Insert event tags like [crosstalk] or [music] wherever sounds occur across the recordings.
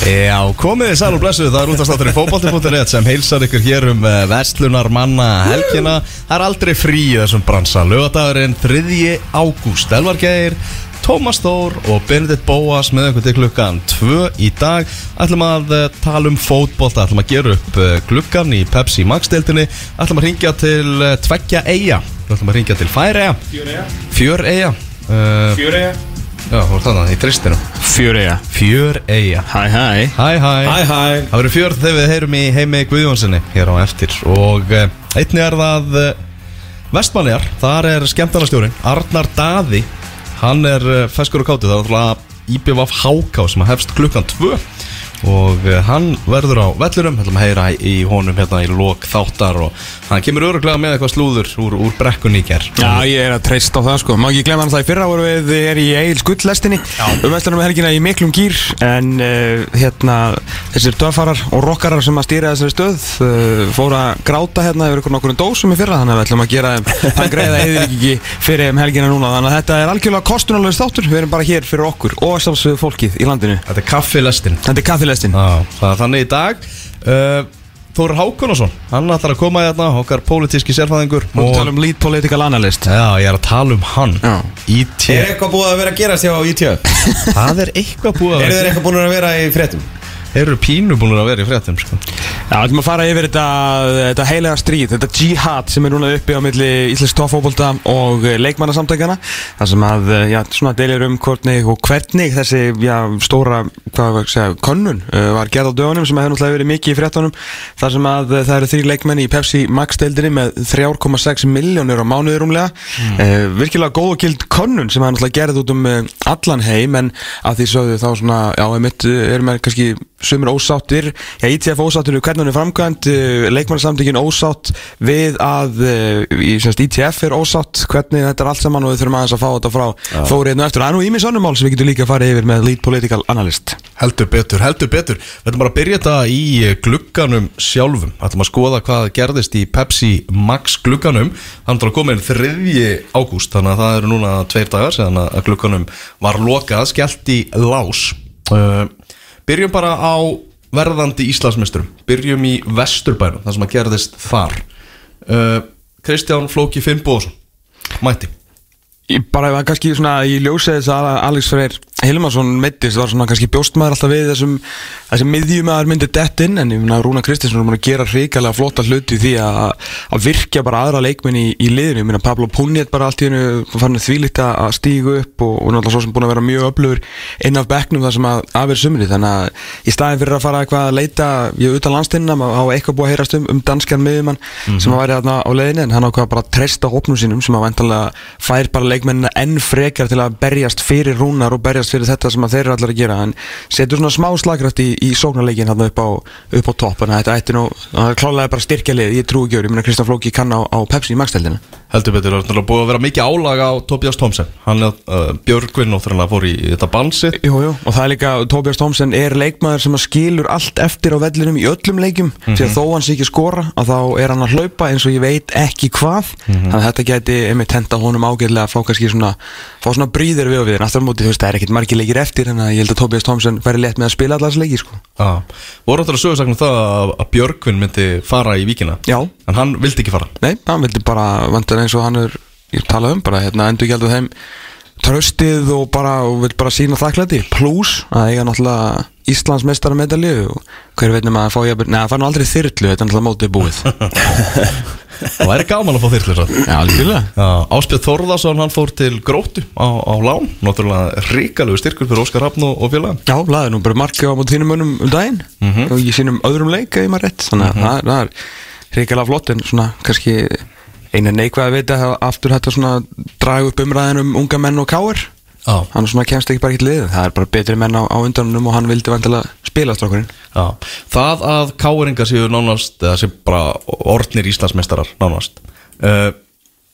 Já, komið þið sæl og blessuð, það er útastáttur í fótbolti.net sem heilsar ykkur hér um uh, Vestlunar manna helgina. Það er aldrei frí í þessum bransa. Lögadagurinn 3. ágúst. Elvar Geir, Tómas Þór og Benedikt Bóas með einhvern til klukkan 2 í dag. Ætlum að uh, tala um fótbolta. Ætlum að gera upp klukkan í Pepsi Max-deildinni ætlum að ringja til tveggja eiga ætlum að ringja til færi eiga Fjör eiga fjör eiga Já, þú var þannig í tristinu Fjör eiga Fjör eiga Hæ hæ. Hæ, hæ. Hæ hæ. Það verður fjörð þegar við heyrum í heimi Guðjónssoni hér á eftir. Og uh, einnig er það uh, Vestmanniðar, þar er skemmtarnastjórin Arnar Daði. Hann er uh, feskur og kátu, það er alltaf IBVF Háká sem hefst klukkan 2 og uh, hann verður á vellurum, ætlum að heyra í honum hérna í lok þáttar og hann kemur öruglega með eitthvað slúður úr, úr brekkunni í ger Já, ég er að treysta á það sko. Má ekki glemma hann það í fyrra voru við er í Egil skuldlestinni um vestlunum helgina í miklum gýr en uh, hérna þessir döfarar og rockarar sem að stýra þessari stöð uh, fóru að gráta hérna yfir ykkur nokkur dósum í fyrra þannig að við ætlum að gera það [laughs] greiða eða ekki fyrir þeim helgina núna. Þannig að þetta er algjörlega kostunarlega þáttur. Við erum bara hér fyrir okkur og í er er Já, það er þannig í dag uh, Þór Hákonarsson, hann ætlar að koma hérna okkar pólitíski sérfæðingur og tala um lead political analyst Já, ég er að tala um hann. IT Er eitthvað búið að vera að gerast hjá ITF? Það er eitthvað búið að Eru þeir eitthvað búin að vera í fréttum? Eru pínu búin að vera í fréttum sko. Já, við ætlum að fara yfir þetta, þetta heilega stríð, þetta jihad sem er núna uppi á milli Íslands tófóbolta og eh, leikmannasamtækjana þar sem að, eh, já, svona deilir um hvernig og hvernig þessi, já, stóra hvað segja, könnun uh, var gerð á dögunum sem hefur náttúrulega verið mikið í fréttunum þar sem að það eru þrý leikmenn í Pepsi Max deildinni með 3,6 miljónir á mánuði rúmlega mm. virkilega góð og gild könnun sem hefur náttúrulega gerð út um uh, allan heim en að því sögðu þá svona, já, einmitt sumir ósáttir. Já, ITF ósáttir við hvernig hún er framkvæmt uh, leikmannsamtökin ósátt við að uh, í, semst, ITF er ósátt hvernig þetta er allt saman og við þurfum aðeins að fá þetta frá Þóri einu eftir, það er nú ímið sonnumál sem við getum líka að fara yfir með Lead Political Analyst. Heldur betur, heldur betur. Við ætlum bara að byrja þetta í glugganum sjálfum. Við ætlum að skoða hvað gerðist í Pepsi Max glugganum. Þannig að komin 3. ágúst Þannig að það eru núna tveir dagar Þannig að glugganum var lokað Skellt í lás. Uh, Byrjum bara á verðandi Íslandsmeisturum. Byrjum í Vesturbænum Það sem að gerðist þar. Uh, Kristján Flóki Finnbóðsson Mætti. Ég bara var kannski svona í ljósið þess að Alex Freyr Hilmarsson meittist var svona kannski bjóstmaður alltaf við þessum þessum miðjumæður myndi dett inn en ég finna að Rúna Kristinsson er búin að gera hrikalega flotta hluti því að, að virkja bara aðra leikminn í, í liðinu, ég finna Pablo Puniet bara allt í hennu fann þvílitt að stígu upp og, og náttúrulega svo sem búin að vera mjög öflugur inn af bekknum þar sem að afir sumri. Þannig að í staðin fyrir að fara eitthvað að leita ég utan landsteinna, á eitthvað búið að heyrast um, um danskjan miðjumann sem að væri á leiðinu en hann ákvað bara að treysta hópnum sínum sem að að berjast fyrir þetta sem að þeir eru allar að gera en setur svona smá slagræft í, í sóknarleikin hann upp á, upp á topp en þetta ætti nú, það er klálega bara styrkja lið ég trú ekki öru, ég meina Kristján Flóki kann á, á Pepsi í magstældinu Heldur betur, það er búið að vera mikið álag á Tobias Thompson Hann er uh, Björgvin og þannig að fór í þetta bansi Jú, jú, og það er líka, Tobias Thompson er leikmaður sem að skilur allt eftir á vellinum í öllum leikum, því að þó hann sé ekki skora að þá er hann að hlaupa eins og ég veit ekki hvað, þannig að þetta geti einmitt henda honum ágæðlega að fá kannski svona fá svona bríðir við og við, aftur á móti þú veist, það er ekkit margir leikir eftir, en ég held að Tobias Thompson væri létt með að spila allars leiki, sko. Já, voru það vantar eins og hann er ég tala um, bara hérna endur gældu þeim tröstið og bara, og vil bara sína þakklæti, plus að eiga náttúrulega Íslands mestara medalju og hver veit nema að fá ég að, neða, það fær nú aldrei þyrlu, þetta er náttúrulega mótið búið. [laughs] Það væri gaman að fá þyrlu svo Já, algjörlega. Áspjöð Þórðarsson, hann fór til Gróttu á, á lán Náttúrulega ríkalegu styrkur fyrir Óskar Hafn og, félaga Já, laði nú bara markið á móti þínum önum um daginn og ég sínum öðrum leik ef ég maður rétt þannig að það, það er hrikalega flott eina neikvæð að vita að aftur hægt að svona draga upp umræðin um unga menn og káir Já. hann svona kemst ekki bara ekki til liðið það er bara betri menn á, á undanunum og hann vildi vantilega spila strákurinn. Já, það að káeringar séu nánast eða séu bara orðnir Íslandsmeistarar nánast uh,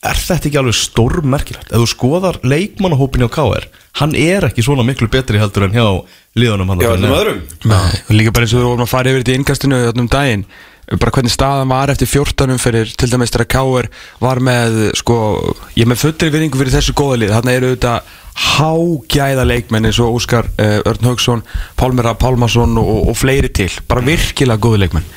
er þetta ekki alveg stórmerkilegt? Ef þú skoðar leikmannahópin hjá KR hann er ekki svona miklu betri heldur en hjá liðunum hann Já, öllum öðrum. Nei, og líka bara eins og við vorum að fara yfir þetta í innkastinu þarna um daginn bara hvernig staðan var eftir 14 fyrir til dæmis þegar Káur var með sko, ég er með fullri vinningu fyrir þessu góða lið, þarna eru auðvitað hágæða leikmenn eins og Óskar uh, Örn Haugsson, Pálmira Pálmarsson og, og fleiri til, bara virkilega góði leikmenn.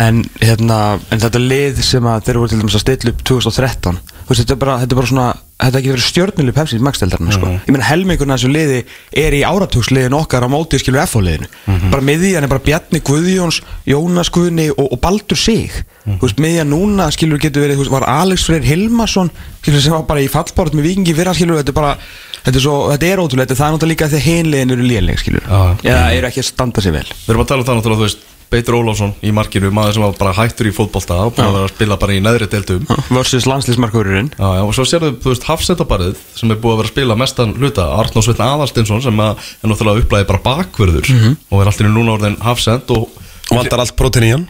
En, hérna, en þetta lið sem þeir voru til dæmis að stilla upp 2013 þú veist, þetta er bara, þetta er bara svona þetta er ekki verið stjórnuleg Pepsi í magsteldarinn sko. ég meina helmingurinn af þessu liði er í áratugsliðin okkar á móti skilur FH-liðinu bara miðjan er bara Bjarni Guðjóns Jónas Guðni og, og Baldur Sig. Þú veist, miðjan núna skilur getur verið þú veist, var Alex Freyr Hilmarsson skilur sem var bara í fallbort með vikingi fyrra skilur þetta er bara Þetta er, svo, þetta er ótrúlega, það er náttúrulega líka þegar hinliðin eru léleg, skilur. Já. Eða eru ekki að standa sér vel. Við erum að tala um það náttúrulega, þú veist Beitur Ólafsson í markinu, maður sem var bara hættur í fótbolta og búin að vera að spila bara í neðri deildum. Versus landslýsmarkurinn og svo sérðu, þú veist, hafsetabarið sem er búið að vera að spila mestan hluta Arnó Sveitn Aðalstinsson sem að er náttúrulega upplæði bara bakverður og er alltaf núna orðin hafsend og Vantar allt prótein í hann.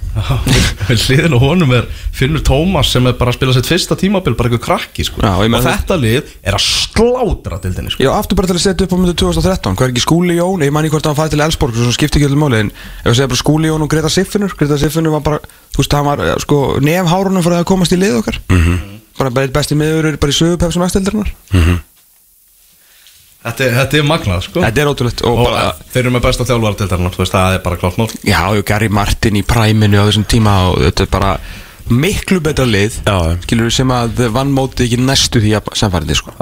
Við hliðin [laughs] og honum er Finnur Tómas sem er bara að spila sitt fyrsta tímabil bara eitthvað krakki, sko. Já, ég og meina- þetta lið er að slátra dildinni, sko. Já, aftur bara til að setja upp á myndu 2013 Hvað er ekki Skúli Jón, ég man ekki hvort hann fæði til Elsborg Svo skipti ekki allir máli En ef ég segja bara Skúli Jón og Greta Siffinur Greta Siffinur var bara, þú veist, hann var sko Nefhárunum fyrir að komast í lið okkar. Bara bara eitt besti miður bara í sögu Pepsi Max-deildarinnar Þetta er, þetta er magnað, sko. Þetta er ótrúlegt og og bara þeir eru með besta þjálfara dildarinnar, þú veist, það er bara klátt mál. Já, og Gary Martin í præminu á þessum tíma og þetta er bara miklu betra lið Já. skilur sem að vann móti ekki næstu því að samfærið sko.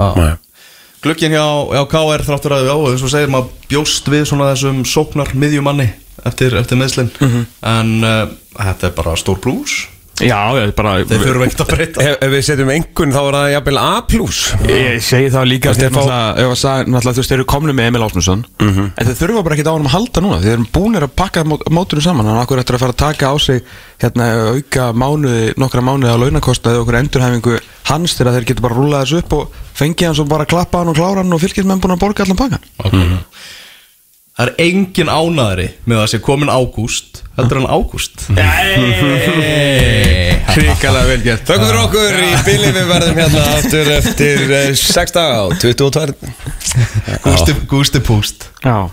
Glöggin hjá, hjá KR þráttur að já, eins og segir maður bjóst við svona þessum sóknar miðjumanni eftir, eftir meðslinn en uh, þetta er bara stór plús Já, er bara þeir þurfa ekkert að breyta. Ef, ef við setjum engun þá er það jafnvel A plus. Ég segi það líka Þeir náttúrulega, þú veist, þeir eru komni með Emil Ásmundsson en þeir þurfa bara ekki á hann að halda núna þeir eru búinir að pakka mót, mótunum saman þannig að okkur eftir að fara að taka á sig hérna, auka mánuði, nokkra mánuði á launakostnaði og okkur endurhæfingu hans þegar þeir getur bara að rúla þessu upp og fengið hann svo bara klappa hann og klára hann og fylgismenn búin að borga allan pakkan Það er engin heldur en ágúst? [laughs] Hrikalega vel gert. Þökkum fyrir okkur í bíli við verðum hérna aftur eftir 6 daga og 22 Gústi, Gústi Púst Já,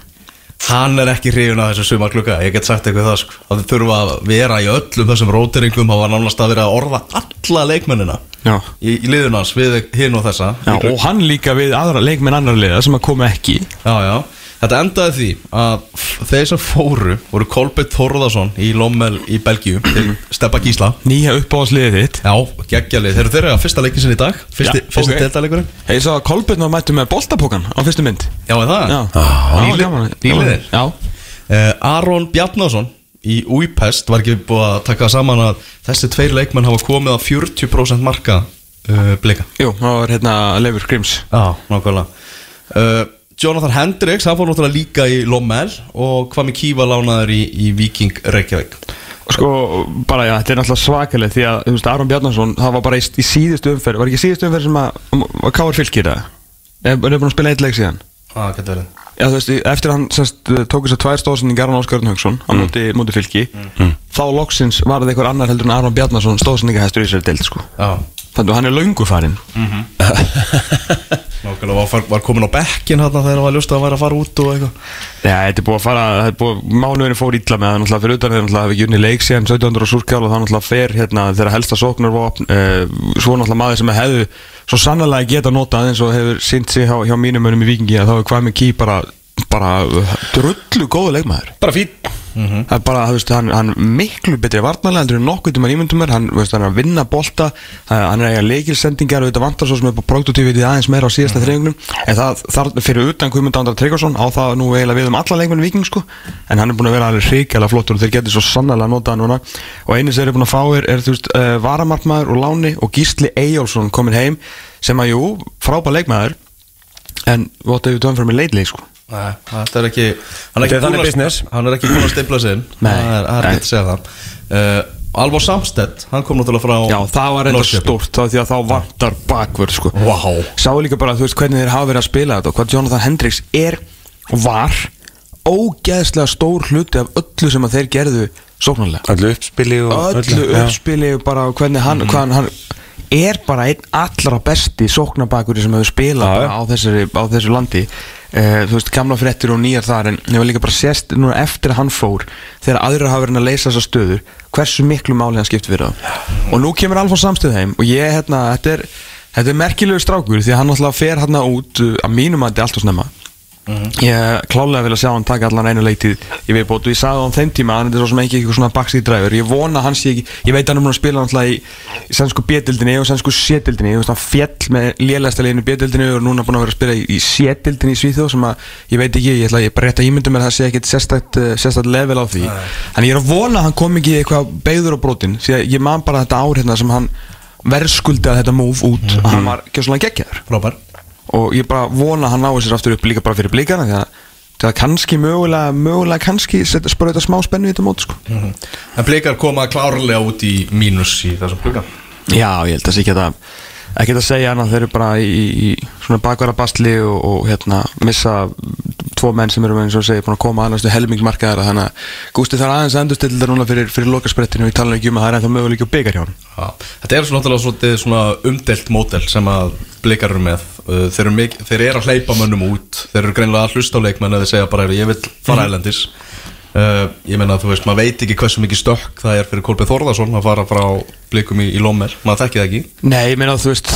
Hann er ekki hrifin að þessu suma klukka Ég get sagt eitthvað það sko. Að þið þurfa að vera í öllum þessum rótiringum hafa nánast að vera að orða alla leikmennina já. í, í liðunans við hinn og þessa. Já, og hann líka við aðra leikminn annar liða sem að koma ekki. Já, já Þetta endaði því að þeir sem fóru voru Kolbett Þórðarsson í Lommel í Belgíu til Steppa Gísla. Nýja uppáðsliðið þitt. Já, geggjalið Þeir eru þeirra fyrsta leikin sinni í dag Fyrsti, Já, fyrsti ok. deildaleikurinn Ég sá að Kolbjörn var mættu með boltapókan á fyrstu mynd. Já, er það? Já, gaman. Nýliðir. Uh, Aron Bjarnason í Úipest var ekki búið að taka saman að þessi tveir leikmenn hafa komið að 40% marka uh, blika. Jú, það var hérna Leifur Grims Já, nákvæmlega. Uh, Jonathan Hendricks, hann fór náttúrulega líka í Lommel og hvað með Kíva lánaður í, í Viking Reykjavík? Sko, bara já, þetta er náttúrulega svakaleg því að, þú veist, Aron Bjarnason, það var bara í, í síðustu umferð, var ekki síðustu umferð sem að, að Káar fylgir það? Er er búin að spila eitt leik síðan? ah, Já, veist, eftir að hann sest, tók þess að tvær stóðsendingar Aron Óskar Örn Hauksson á móti, móti fylki þá loksins var það einhver annar heldur en Aron Bjarnason stóðsendingahæstur í þessari deild, sko. Já, Þannig að hann er löngu farinn. [laughs] Nákvæmlega var, var komin á bekkin hann þegar hann var ljóst að hann væri að fara út og eitthvað? Já, þetta er búið að fara, þetta er búið, mánuðinu fór illa með það, náttúrulega fyrir utan þeir náttúrulega ekki unni leik síðan 1700 og súrkjál og það náttúrulega fer hérna þeirra helsta sóknarvopn, uh, svo náttúrulega maður sem hefðu svo sannlega geta notað eins og hefur sýnt sig hjá, hjá mínum önum í vikingi að þá er hvað með ký bara, bara drullu góðu leikmaður. Bara fín Það er bara, þú veist, hann, hann miklu betri varnalega heldur en nokkuð tíma ímyndum er, hann, veist, hann er að vinna bolta, það- hann er að eiga leikilsendingar og þetta vantar svo sem er på produktutífitið aðeins meira á síðasta þriðingnum, en það þar fyrir utan Guðmund Andra Tryggvason á það nú eiginlega við um alla leikmenn viking, sko, en hann er búin að vera alveg hrikalega flottur og þeir getur svo sannlega að nota hann núna. Og einu sem þeir eru búin að fá er, er þú veist, uh, varamarkmaður og láni og Gísli Eyjálsson komin heim sem að jú, frábær leikmaður en you done for me lately, sko Nei, þetta er ekki Hann er ekki. Hann búin að steipla sig inn. Það er, það ekki að segja það. Uh, Alvar Samstedt, hann kom náttúrulega frá Já, það var eitthvað stórt þá því að þá vantar bakvörð sko. Vá. Sáu líka bara, þú veist, hvernig þeir hafa verið að spila þetta og hvað Jonathan Hendricks er og var ógeðslega stór hluti af öllu sem að þeir gerðu sóknarlega. Öllu uppspili og öllu uppspili og bara hvernig hann, Mhm. hvað hann er bara einn allra besti sóknabakur sem hefur spilað á þessu landi uh, þú veist, gamla fréttir og nýjar þar en ég var líka bara sést núna eftir að hann fór þegar aðrir hafa verið að leysa þessa stöður hversu miklu máli hann skipt fyrir það og nú kemur Alfons Samstöð heim og ég, hérna, þetta er þetta er merkilegu strákur því að hann alltaf fer hérna út uh, að mínum að þetta er alltaf snemma Ég klálega vil að sjá hann taka allan einu leitið Ég veit bótt og ég sagði á hann þeim tíma að Hann er svo sem ekki eitthvað svona backseat driver Ég vona að hann sé ekki Ég veit að hann er múin að spila náttúrulega í, í sænsku B-dildinni og sænsku C-dildinni Ég veist hann fjall með lélægsta leginu B-dildinni Og núna búin að vera að spila í, í C-dildinni í Svíþjóð Sem að ég veit ekki Ég ætla ég að ímynda mér að það sé ekkit sérstætt, uh, sérstætt level á því. Þannig ég er að vona að hann kom ekki eitthvað beigður á brotin og ég bara vona að hann nái sér aftur upp líka bara fyrir blíkana því að það kannski mögulega, mögulega kannski spara þetta smá spennu í þetta mót sko. En blikar koma klárlega út í mínus í þessum klukkan Já, ég held að það sé ekki að ekki að segja hann að þeir eru bara í, í svona bakvara bastli og, og hérna missa tvo menn sem eru eins og segja búin að koma annars til helmingsmarkaðara þannig að Gústi þarf aðeins að endurstilla þetta núna fyrir, fyrir lokasprettinu og ég tala ekki um að það er ennþá möguleik og byggar hjá hann Já, þetta er svona svona umdelt mótel sem að blikar eru með. Uh, þeir eru, mik- þeir eru að hleypa mönnum út. Þeir eru greinlega að hlusta á leikmenn eða segja bara ég vil fara Mhm. ælendis uh, ég meina þú veist, maður veit ekki hversu mikið stökk það er fyrir Kolbeð Þórðarsson að fara frá blikum í, í Lómer, maður þekki það ekki. Nei, ég meina þú veist,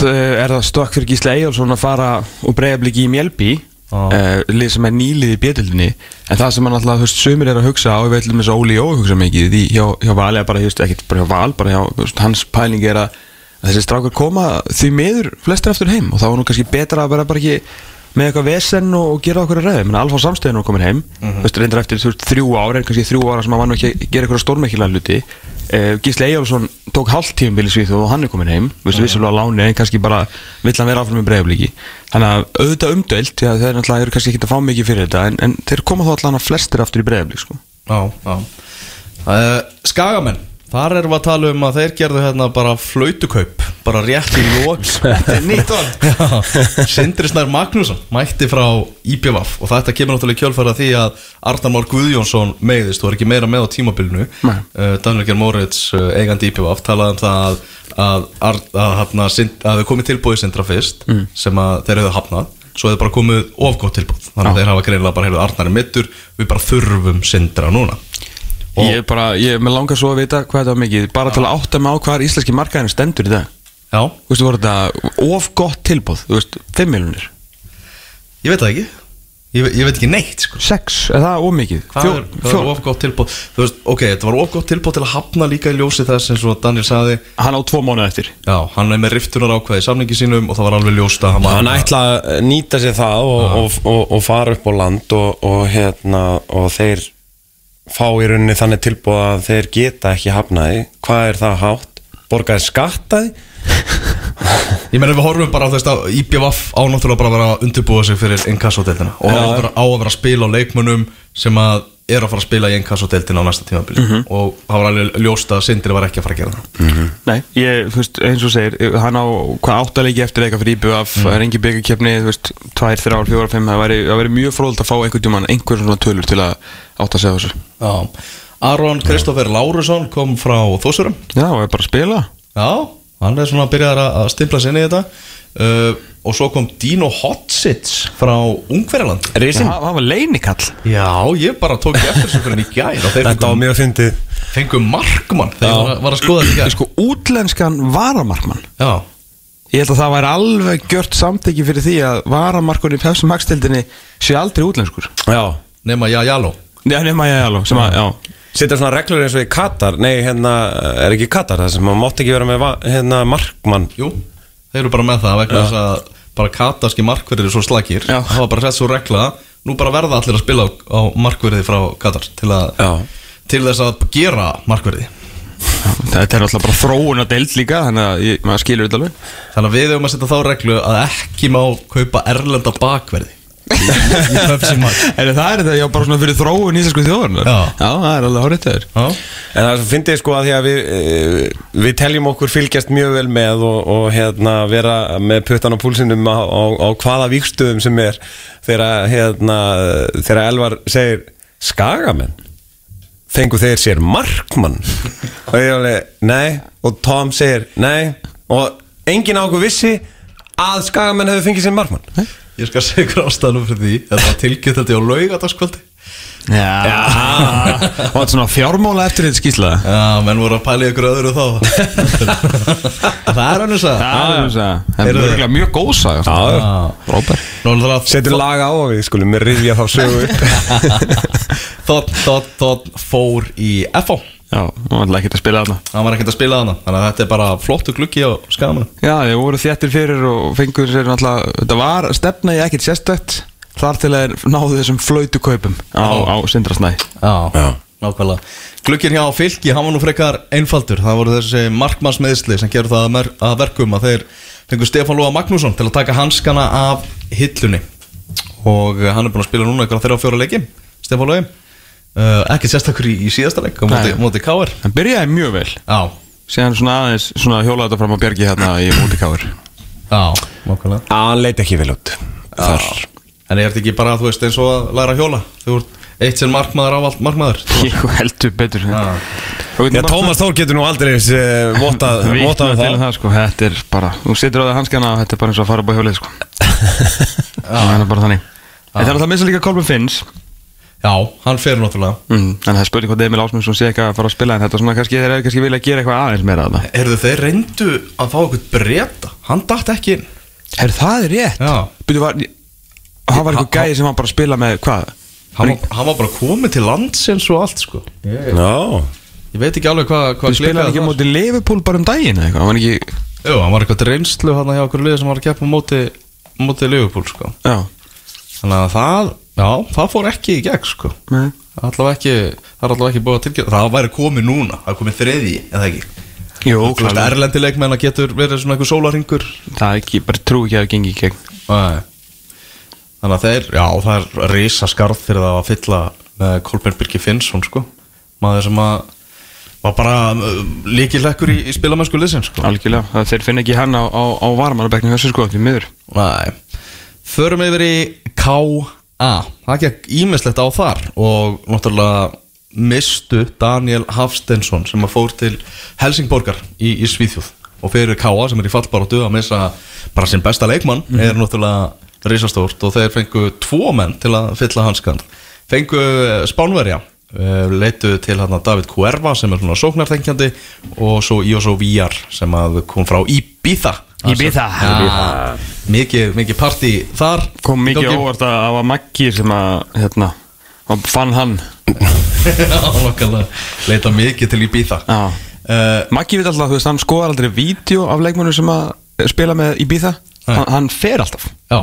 er að og uh, lið sem er nýlið í bjöldinni en það sem hann alltaf, þú veist, sumir er að hugsa og ég veit um þess að Óli Jó hugsa mikið því. Hjá, hjá Val er bara, þú veist, ekkert bara hjá Val bara hjá, veist, hans pæling er að, að þessi strákar koma því miður flestir eftir heim og þá var nú kannski betra að vera bara ekki með eitthvað vesen og, og gera okkur að ræði menn Alfa Samstöðin er komin heim. Þú veist, reyndar eftir þú veist, þrjú ára, en kannski þrjú ára sem var nú ekki að gera eitthvað stórmekkilega hluti Gísli Eyjálsson tók hálft tímabili svið og hann er komin heim. Vissulega á láni en kannski bara vill hann vera áfram með breyfliki þannig að auðvitað umdöld þeir eru kannski ekki að fá mikið fyrir þetta en, en þeir koma þá allan að flestir aftur í breyflik sko. Uh, Skagamenn, þar erum við að tala um að þeir gerðu hérna bara flautukaup bara rétt í lók Nýtt orð. Sindri Snær Magnússon mætti frá IPVF og þetta kemur náttúrulega í kjölfæra því að Arnar Már Guðjónsson meiðist og er ekki meira með á tímabilinu. Uh, Daniel Geir Moritz, uh, eigandi IPVF talaði um það að að, að, að, að, að þau komið tilbúið Sindra fyrst Mm. sem þeir hefðu hafnað. Svo hefðu bara komið ofgótt tilbúið þannig að þeir hafa greinilega bara heyrðu Arnar er mittur við bara þurfum Sindra núna Ég er bara, ég er með langar svo að vita hvað þetta var mikið bara til að átta mig á hvað íslenski markaðin stendur í dag. Já, Þú veist, voru þetta of gott tilbúð Þú veist, 5 miljonir ég veit það ekki. Ég, ég veit ekki neitt sko. 6, er það of mikið? Hvað er, hvað er ofgótt tilbúð? Þú veist, ok, þetta var ofgótt tilbúð til að hafna líka í ljósi þess eins og Daniel sagði. Hann á tvo mánuð eftir. Já, hann er með riftunar ákveði í samningi sínum og það var alveg ljóst að hann Hann ætla að nýta sér það og, og, og, og fara upp á land og, og, hérna, og þeir fá í rauninni þannig tilbúið að þeir geta ekki hafnaði Hvað er það hátt? Borgaði skattaði? [laughs] Ég meina við horfum bara á þess að IBVF á náttúrulega bara að vera að undirbúa sig fyrir inkassódeildina og á að, vera, á að vera að spila á leikmönnum sem að er að fara að spila í inkassódeildina á næsta tímabili. Og það var alveg ljóst að Sindri var ekki að fara að gera það. Nei, ég, þú veist, eins og segir hann á hvað áttalegi eftir eitthvað fyrir IBF það er engin byggjarkefni, þú veist, 2, 3, 4, 5 það væri, það væri mjög fróðult að fá einhvern til að á þessu. Já, Aron Kristoffer Lárusson kom frá Þósurum. Já, og er bara að spila. Já, hann er svona að byrja að að stimpla sér inn í þetta. Uh, og svo kom Dino Hotsits frá Ungverjaland. Rísin? Það það var leinikall Já, ég bara tók eftir þessu fyrir í gær og þeir Þetta var mjög fyndið. fengum markmann þegar ég var, að skoða þetta í gær. Sko, útlenskan varamarkmann. Já, Ég held að það væri alveg gjört samteki fyrir því að varamarkunni í Pepsi Max tildinni sé aldrei útlenskur. Já. Nema já, jáló Já, nema ég alveg, sem að, já. Setja svona reglur eins og í Katar? Nei, hérna, er ekki Katar Það sem maður mátti ekki vera með va- hérna, markmann? Jú, þeir eru bara með það vegna þess að bara kataski markverðir er svo slagir Já. það var bara sett svo regla. Nú bara verða allir að spila á, á markverði frá Katar til, að, Já. til þess að gera markverði. Þetta er alltaf bara þróun að deild líka Þannig að ég, maður skilur þetta alveg. Þannig að við höfum að setja þá reglu að ekki má kaupa erlenda bakverði En [laughs] það er þetta, já, bara svona fyrir þróun íslensku þjóðurnar Já. það er alveg horrið Já, En það finnst ég sko að því að við eh, við teljum okkur fylgjast mjög vel með og, og hérna vera með puttan á púlsinum á, á, á hvaða víkstöðum sem er þegar hérna þegar Elvar segir skagamenn? Fengu þeir sér markmann. Og ég alveg, nei. Og Tom segir, nei. Og enginn á okkur vissi að skagamenn hefur fengið sér markmann ég skal segja ykkur ástæðanum fyrir því Þetta var þetta á laugardagskvöldi. Já, og þetta er svona fjármála eftir þetta skýsla Já, menn voru að pæla ykkur öðru þá. [laughs] Það er hann þess að Það er þess að Það er mjög, mjög góð saga sko. Já, Róbert Nú er það að Setjum lag á og við skulum rifja þá sögu. Upp [laughs] Þótt, þótt, þótt fór í FH Já, hún var ekkert að spila þarna. Hann var ekkert að spila þarna Þannig að þetta er bara flottu gluggi á skaman Já, þeir voru þéttir fyrir og fengur sér alltaf Þetta var stefna í ekkert sérstætt Þar til að náðu þessum flautu kaupum á, á Sindrasnæ. Já, nákvæmlega. Glugginn hjá Fylki, hann var nú frekar einfaldur. Það voru þessi markmannsmeðsli sem gerur það að, verkum að þeir fengur Stefán Lóa Magnússon til að taka hanskana af hillunni. Og hann er búin að spila núna ykkur á þeirra á fjóra leiki Stefán Lói uh, ekki sérstakur í, í síðasta leik á móti Káar Það byrjaði mjög vel. Já, Síðan svona aðeins svona hjólaði þetta fram á bjargi hérna í mútikáður já, nákvæmlega. Hann leit ekki vel út. Þar. En er þetta ekki bara, þú veist, eins og að læra að hjóla? Þú ert eitt sem markmaður á allt markmaður. [laughs] Ég heldur betur. Já. Tómas Þór getur nú aldrei uh, votað Vítna votað um til það. það sko. Þetta er bara Þú situr á það hanskana og þetta er bara eins og að fara upp á hjólið sko. [laughs] Það er bara þannig. Þetta er alltaf minnst líka Kolbjörn Finns Já, hann fer náttúrulega. Mm, En það er spurning hvað Emil Ásmundsson sé ekki að fara að spila En þetta er svona kannski Þeir eru kannski vilja gera eitthvað aðeins meira að það Erðu þeir reyndu að fá eitthvað breyta Hann datt ekki inn. Herru það er rétt? Já. Byrju var Það var eitthvað gæði sem var bara að spila með hvað? Hann, hann var bara komið til landsins og allt sko. Já. Ég veit ekki alveg hvað hva Þú spilaði ekki móti Liverpool bara um daginn eða eitthvað Hann var ekki Jú, hann var eitthvað reynslu hann hjá okkur liði sem var að keppa móti Liverpool sko. Já. Þannig að það, já, það fór ekki í gegn sko Nei. Allavega ekki, það er allavega ekki búið að tilkynna Það væri komið núna, það er komið þriði eða ekki Jú, Þú veist, klálega. erlendi leikmenn að getur verið svona eitthvað sólaringur Það er ekki, bara trú ekki að það gengi í gegn Nei. Þannig að þeir, já, það er risa skarð fyrir það að fylla með Kolbjörn Birki Finnsson, sko maður sem að var bara uh, líkilekkur í, í spilamennsku liðsins, sko Algjörlega, þeir finna ekki hann á, á, á varmanabeknum þessu sko, því miður Nei Förum yfir í K.A. Það gekk ímislegt á þar og náttúrulega mistu Daniel Hafstensson sem að fór til Helsingborgar í, í Svíþjóð og fyrir K.A. sem er í fallbaróttu að missa bara sinn besta leikmann er náttúrulega risastórt og þeir fengu tvo menn til að fylla hanskan fengu eh, Spánverja eh, leituðu til hérna David Cuerva sem er svona sóknarþengjandi og svo Jósó Víjar sem að kom frá Ibiza Ibiza. ja, mikið, mikið partí þar Kom mikið óvart að það var Maggi sem að, hérna, og fann hann. [laughs] Já, nokkulega. leita mikið til Ibiza. Já. Uh, Maggi veit alltaf, þú veist, hann skoðar aldrei vídeo af leikmönnum sem að spila með Ibiza. Hann, hann fer alltaf. Já,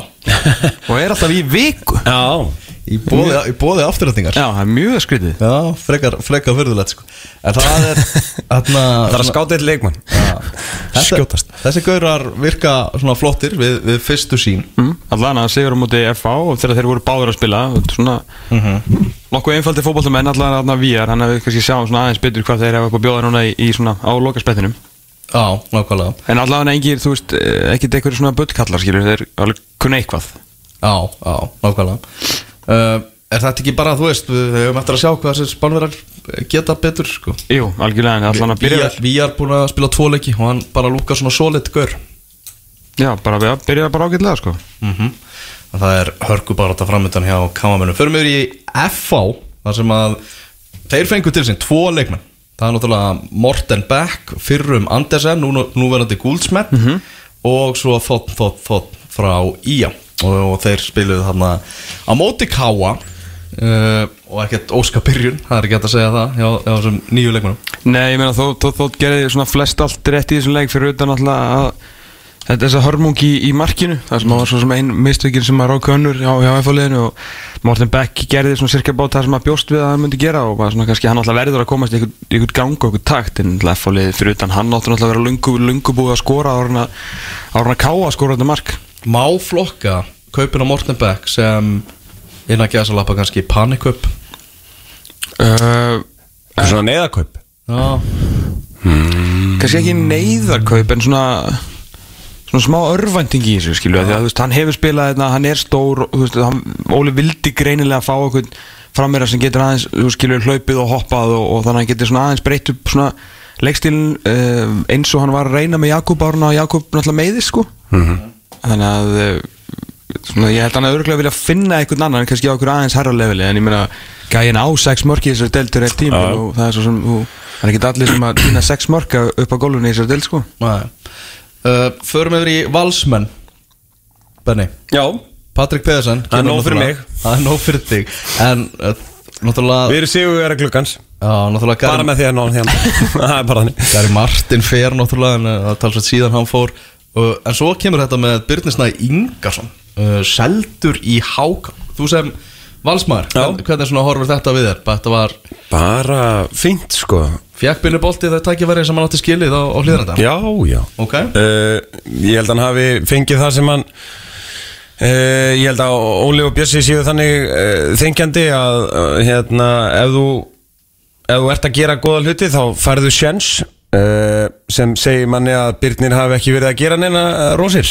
og er alltaf í viku. Já í bóði, afturrættingar Já, það er mjög skrítið. Já, frekar, frekar förðulegt sko. En það er [laughs] þarna, Það er að skáta eitt leikmann. [laughs] Þetta, skjótast. Þessi gaurar virka svona flottir við, við fyrstu sín mm. Allan að sigur á móti FA og þegar þeir voru báður að spila svona nokkuð einfaldi fótballtamenn allan að VR hann hefur kannski sjáum svona aðeins betur hvað þeir hafa upp að bjóða núna í, í svona á lokaspettinum. Já, nákvæmlega. En allan engir, þú veist, eh, ekkit eitthvað svona buttkallar skilur, þeir uh, Er þetta ekki bara, þú veist, við við höfum eftir að sjá hvað þessi spánverðar geta betur sko. Jú, algjörlega, en allan að byrja vel. Við er búin að spila tvo leiki og hann bara lúkar svona solid gaur. Já, bara við byrja bara ágætlega sko. Mm Það er hörku bara þetta framöndan hjá kamamennum Förum við í FH þar sem að þeir fengu til sín tvo leikmenn. Það er náttúrulega Morten Beck fyrrum Andersen, nú, núverandi Guldsmet og svo þótt, þótt, þótt frá Ía og, og þeir spiluðu þarna á móti Káa uh, og ekkert óska byrjun, það er ekki hægt að segja það hjá, þessum nýju leikmennum Nei, ég meina þó, þó, þó gerði svona flest allt rétt í þessum leik fyrir utan alltaf að þetta er þess að hörmung í, í markinu það sem var svo sem einn mistökin sem að ráka önnur hjá, hjá F-liðinu og Morten Beck gerði svona cirka bát það sem að bjóst við að hann myndi gera og svona kannski hann alltaf verður að komast í einhvern, gang og einhvern takt en F-liði fyrir utan hann áttur alltaf að vera lungu, lungu að skora á hann að káa að skora þetta mark Má flokka kaupin á Morten Beck sem innan gæsa lappa kannski panikaup uh, Svona neyðarkaup? Já, kannski ekki neyðarkaup en svona svona smá örvænting í þessu skilu því að þú veist, hann hefur spilað þetta, hann er stór og, þú veist, hann, Óli vildi greinilega fá okkur frammeira sem getur aðeins þú skilur hlaupið og hoppað og, og þannig að hann getur svona aðeins breytt upp svona leikstílin uh, eins og hann var að reyna með Jakob árna og Jakob náttúrulega meiði sko þannig að uh, svona, ég held að hann að örgulega vilja finna einhvern annan kannski á okkur aðeins herra leveli en ég meina gæin á sex mörk í þessari deltur eitt tíma Já. og það er svo sem það er ekki allir sem að týna sex mörk upp á gólfunni í þessari delt sko. Nei. Uh, förum yfir í valsmenn. Benni? Já. Patrik Pedersen Það er nóg fyrir mig. Það er nóg fyrir þig. En uh, náttúrulega Við erum sigur að glukkans Já, náttúrulega Bara Gary, með því að ná því [laughs] Það er bara þannig. Gary Martin fer náttúrulega En uh, það talsveit síðan hann fór. uh, En svo kemur þetta með Byrnisnæði Ingarsson uh, Seldur í Háka Þú sem hvern- Hvernig svona horfur þetta við þér? Þetta var Bara fínt sko. Fjekk Binni Bolti það tækifæri sem hann átti skilið á, á hlýðranda Já, já. Ok. Uh, Ég held að hann hafi fengið það sem hann uh, Ég held að Óli og Bjössi séu þannig þengjandi að hérna, ef þú ef þú ert að gera góða hluti þá færðu sjens uh, sem segir manni að Byrnir hafi ekki verið að gera neina rósir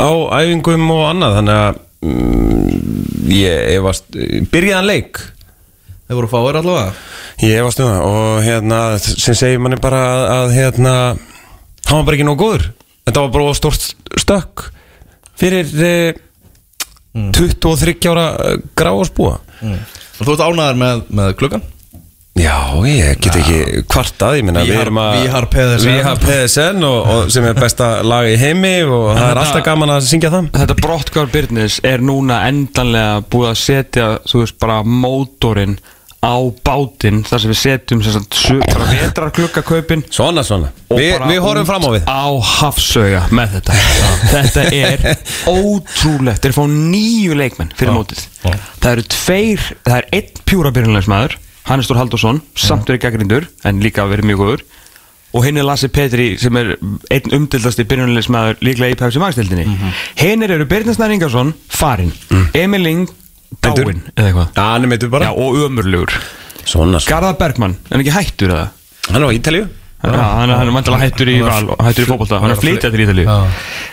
á æfingum og annað. Þannig að mm, ég efast byrjaðan leik? Þeir voru fáir allavega. Ég efast um það og hérna sem segir manni bara að, að hérna hann var bara ekki nóg góður. Þetta var bara stort stökk fyrir eh, 23 ára eh, gráarsbúa Og þú ert ánæður með, með klukkan? Já, ég get ekki kvartað ég minna við. Vihar Pedersen. Og, og sem er besta [laughs] lag í heimi og það er alltaf gaman að syngja það. Þetta brottkvar Byrnis er núna endanlega búið að setja þú veist bara mótorinn á bátinn þar sem við setjum bara vetrarklukkakaupin Svona, svona, Vi, við horfum fram á við. á hafsauga með þetta. Þetta er [laughs] ótrúlegt. Þeir fá nýju leikmenn fyrir mótið. Það eru tveir, það er einn pjúra byrjunlegsmaður, Hannes Stór Haldursson samt verið gaggrindur, en líka verið mjög góður. Og hinn er Lasse Petri sem er einn umdildasti byrjunlegsmaður líklega í Pepsi Max-dildinni hinn eru Byrninsnær Ingarsson, farinn. Emil Ling, dáinn. Eða eitthvað. Bara. Og svona. Garðar Bergmann, er hann ekki hættur eða? Hann er á Ítalíu. Já, hann, hann er vantilega hættur í val og hættur í fótbolta, hann er flytjað til Ítalíu.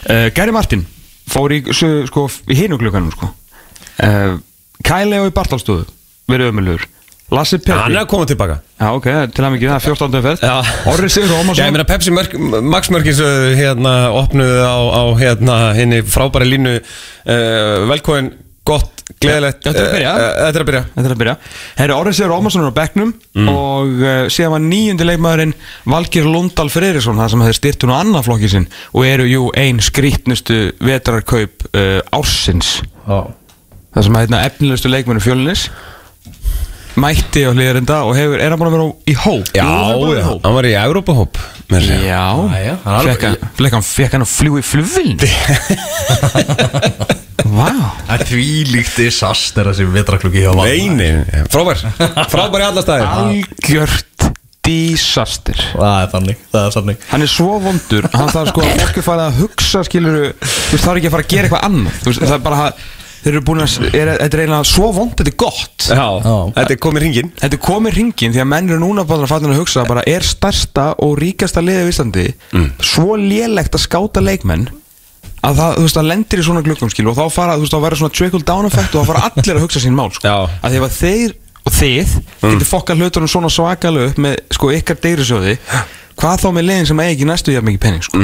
Uh, Gary Martin fór í, sko, í hinu klukkanum sko. uh, Kyle og í Bartalstöðu verið ömulegur Lassi Hann er Petri að koma tilbaka. Já, ok, til að mikið, það er 14. ferð Já. Orri Sigur Já, ég Ómarsson meina Pepsi mörk, Max Mörkis hérna opnuðu á, á hérna henni frábæri línu uh, velkóin, gott, gleðilegt Þetta er að byrja. uh, uh, Þetta er að byrja. Þetta er að byrja. Herri Orri Sigur Ómarsson er á bekknum og uh, síðan var nýjundi leikmaðurinn Valgir Lundal Freyrisson það sem hefði styrt hún á annan flokki sinn og eru jú ein skrítnustu vetrarkaup uh, ársins. Já. Það sem að hérna efnilegustu leikmennu mætti á hlýðarinda og hefur, er hann búin að vera í hóp? Já, að í já, hóp. hann var í Európa-hóp Já, fekk hann, fekk hann, að fljúi flugvilni [laughs] Vá. Það er því líkt disaster þessi vetraklukki hjá Val Veini, frábær. [laughs] Frábær í alla staðir Algjört disaster. Það er þannig, það er þannig. Hann er svo vondur, hann þarf sko að fólk er farið að hugsa skilur þú veist það er ekki að fara að gera eitthvað annað. Þú veist það er bara þeir eru búin að, er, þetta er eiginlega svo vond þetta er gott. Já, þetta er komið hringin Þetta er komið ringin því að menn eru núna bara að fatta að hugsa bara er stærsta og ríkasta liðið í Íslandi svo lélegt að skáta leikmenn að það, þú veist, það lendir í svona glukkum skil og þá fara, þú veist, þá verður svona trickle down effect og þá fara allir að hugsa sín mál sko. Að því að þeir og þið getur fokkað hlutunum svona svakalega upp með sko ykkar deyrisjóði hvað þá með liðin sem eigi ekki næstu jafn mikið penning sko.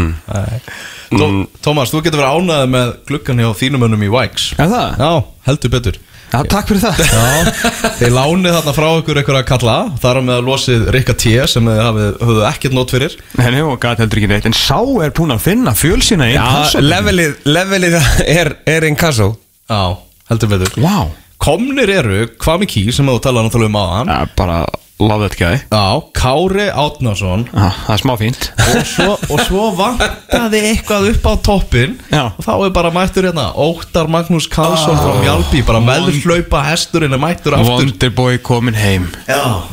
Tó, Tómas, þú getur verið ánæðið með klukkan hjá þínum önnum í Vikes. Er það? Já, heldur betur. Já, takk fyrir það. Já, þeir lánið þarna frá ykkur eitthvað að kalla þar á með að losið Rikka T sem þið hafið, höfðu ekkert nót fyrir. Nei, og gæti heldur ekki neitt En sá er búin að finna fjölsina í Já, levelið, levelið er, er inkasso. Já, heldur betur. Vá. Komnir eru Kvami Ký sem þú talaði náttúrulega um aðan Já, bara love that guy. Já, Kári Átnason Já, það er smá fínt. Og svo, og svo vantaði eitthvað upp á toppin Já. og þá er bara mættur hérna Óttar Magnús Karlsson frá Mjálby bara meðhlaupa hesturinn er mættur aftur. Wonderboy komin heim. Já,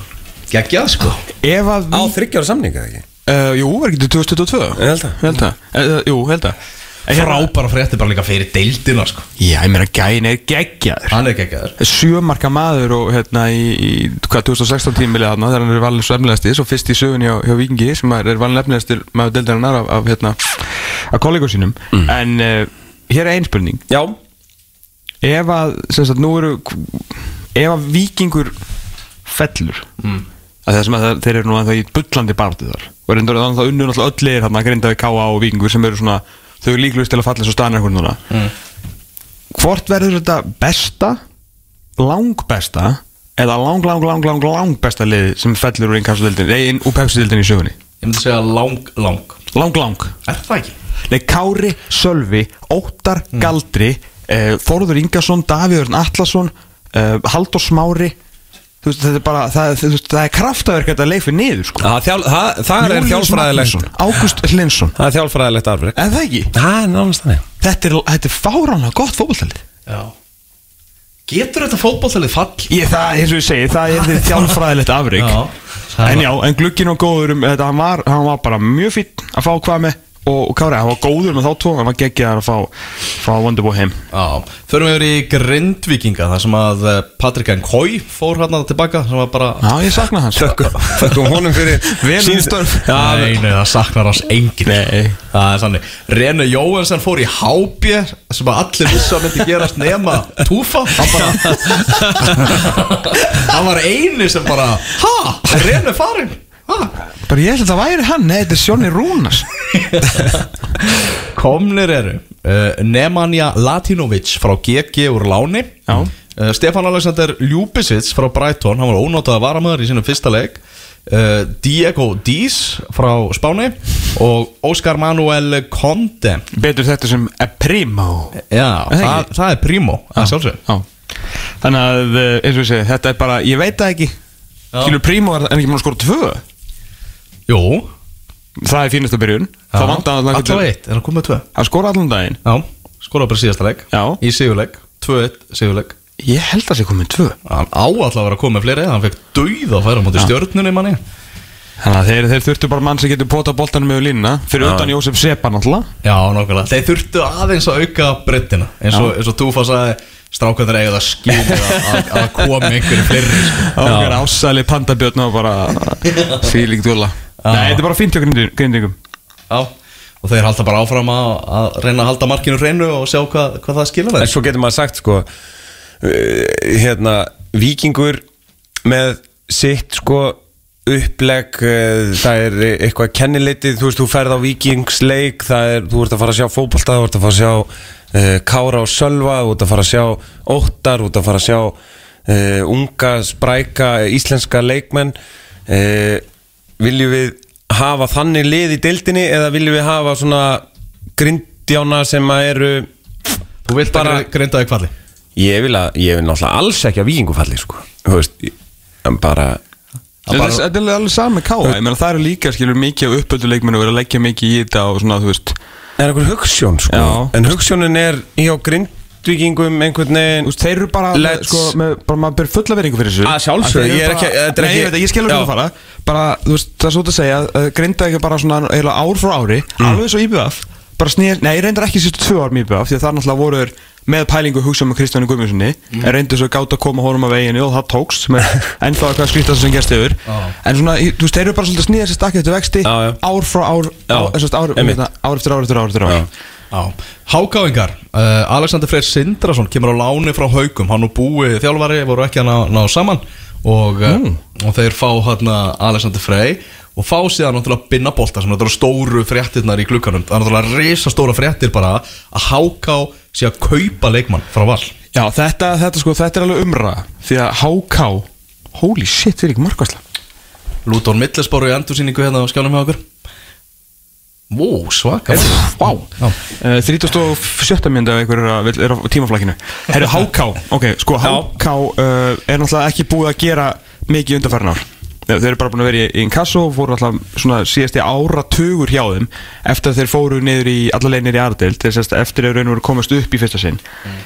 geggjað sko. Ef að Á við þryggjára samninga ekki? Uh, Jú, er ekki til 2022? Ég held það. Uh, Jú, held það frábæra frétti bara líka fyrir deildina sko. Já, ég meina gæin er geggjaður hann er geggjaður Sjömarka maður og hérna í, í hvað, 2016 tímilið þarna þegar hann er valin svo efnilegastir svo fyrst í sögunni hjá, hjá Vikingi sem er, er valin efnilegastir maður deildarinnar af, af hérna af kollegum sínum en uh, hér er ein spurning Já, ef að, sem sagt, nú eru ef að vikingur fellur mm. að þessum að þeir eru nú að það í bullandi barðu þar og reyndur þannig að það unnur náttúrulega öll leir hérna grindaði K.A. og vikingur sem eru svona þau eru líklegust til að falla svo staðan eitthvað núna mm. hvort verður þetta besta langbesta eða lang, lang, lang, lang, lang besta lið sem fellur úr innkastildin einn úr pepsildin í sögunni ég myndi segja lang, lang lang, lang er það ekki? Nei, Kári, Sölvi, Óttar, Galdri uh, Þórður Ingarsson, Davíður Atlasson uh, Haldur Smári þú veist, þetta er bara það, þú veist, það er kraftaverk að leifi niður sko. það, þjál, það, það er Júlíus þjálfræðilegt. Magnússon, Ágúst Linsson Það er þjálfræðilegt afreg En það ekki, Það er náttúrulega þannig. Þetta er, þetta er fáránlega gott fótballtalið já. Getur þetta fótballtalið fall? Ég, það, eins og ég segi, það er því [laughs] þjálfræðilegt afrik Já, það En var- já, en glugginn var góður um, þetta, hann, var, hann var bara mjög fýtt að fá hvað með og, Kári, hann var góður með þá tvo hann var geggjaðar að fá, fá Wonderboy heim Já, förum við yfir í Grindvíkinga þar sem að eh, Patrik Nkoi fór hérna tilbaka sem var bara Já, ég sakna hans Þökkum honum fyrir Vel sín störf. Já, Nei, nei, það saknar hans enginn Nei. Það er þannig Rene Jóhansen fór í HB sem að allir vissu að myndi gerast nema Túfa Hann bara [laughs] Hann var eini sem bara Ha, er Rene farin? Ha? Bara ég held að það væri hann, nei, þetta er Sjóni Rúnas [laughs] Komnir eru uh, Nemanja Latinovic frá GG úr Láni. Já. uh, Stefán Alexander Ljúbisic frá Brighton hann var ónótað varamöður í sínum fyrsta leik. Uh, Diego Díaz frá Spáni og Óskar Manuel Conde Betur þetta sem er primo. Já, það það, það er primo að sjálfsög Já. Þannig að, eh, eins og ég segi, þetta er bara, ég veit það ekki. Já. Skilur primo er ekki múin að skora tvö Jú, Það er fínasta byrjun. Það vant að Alltaf eitt, er hann komið með tvö? Hann skora allan daginn. Já, skoraði bara síðasta leik. Já. Í sigurleik, 2-1 sigurleik. Ég held að það sé komið tvö. Hann á alltaf að vera að koma með fleiri Hann fekk dauð að færa á móti stjörnunni manni. Þannig að þeir, þeir þurftu bara mann sem getur pota boltanum með línuna. Fyrir utan Jósef Sepa náttúrulega. Já, nokkulega Þeir þurftu aðeins að auka brettina eins og, eins og Túfa sagði Strákvæður eiga það skilja að, að koma einhverju fleiri sko. Ákveður ásæli pandabjörn og bara [laughs] Fíling dúla Nei, þetta er bara fínt hjá grinding- grindingum Já, og þeir halda bara áfram að, að reyna að halda markinu hreinu og sjá hvað, hvað það skilja En þeir svo getur maður sagt sko uh, Hérna Víkingur með sitt sko upplegg uh, það er eitthvað kennileitið þú veist, þú ferð á vikingsleik það er, þú ert að fara að sjá fótbolta þú ert að fara að sjá uh, Kára og Sölva þú ert að fara að sjá Óttar þú ert að fara að sjá uh, unga, spræka, íslenska leikmenn uh, viljum við hafa þannig lið í deildinni eða viljum við hafa svona grindjána sem að eru Þú vilt bara bara- grinda þig kvalli Ég vil, að, ég vil náttúrulega alls ekki að vikingu falli sko. Þú veist, en bara Þetta er alveg Ég meina það eru líka skilur mikið af uppölduleikmennu og verið að leggja mikið í þetta og svona þú veist Það er einhver hugsjón sko. Já. En hugsjónin er hjá grindvíkingum einhvern Þú veginn veist, þeir eru bara, með, sko, með, bara maður ber fulla veringu fyrir þessu Að Að eru ég er ekki- þetta er Nei, ekki- ég veit ekki, ég skilur ekki að fara Bara, þú veist, það er svo að segja að Grinda ekki bara svona eiginlega ár frá ári Mm. Alveg svo IBF Bara snýr, nei, ég reyndar ekki sérstu tvö ár með IBF Því að það náttúrulega voru þeir með pælingu hugsa með Kristjáni Guðmundssoni Mm. En reyndu svo gátt að koma honum af veginu og það tókst sem er [laughs] ennþá eitthvað skrítast sem gerst yfir En svona, þú veist, þeir eru bara svolítið að snýða sér stakkið eftir vexti Já, já. Ár frá ár, á, þessast, ár, einmitt. hérna, ár eftir ár eftir ár eftir ár Já. Já, Hákáingar, uh, Alexander Freyr Sindrason kemur á láni frá Haugum hann og búi þjálfari voru ekki að ná, ná saman. Og, uh, og þeir fá hérna Alexander Frey og fá síðan náttúrulega binnabolta sem náttúrulega stóru fréttirnar í klukkanum það er náttúrulega risa stóra fréttir bara að Háká sé að kaupa leikmann frá Val. Já, þetta, þetta, sko, þetta er alveg umra Því að HK Holy shit, þeir eru ekki markvæsla Lúton Millesbóru í endursýningu hérna á skjánum hjá okkur Vó, svaka uh, 37. mynda ef einhver er, á tímaflækinu Herru, HK Ok, sko, HK uh, er náttúrulega ekki búið að gera mikið undarfærin ár. Þeir eru bara búin að vera í inkasso og fóru alltaf svona síðasti áratugur hjá þeim eftir að þeir fóru niður í allaveg niður í Ardel eftir að raun og veru komast upp í fyrsta sinn.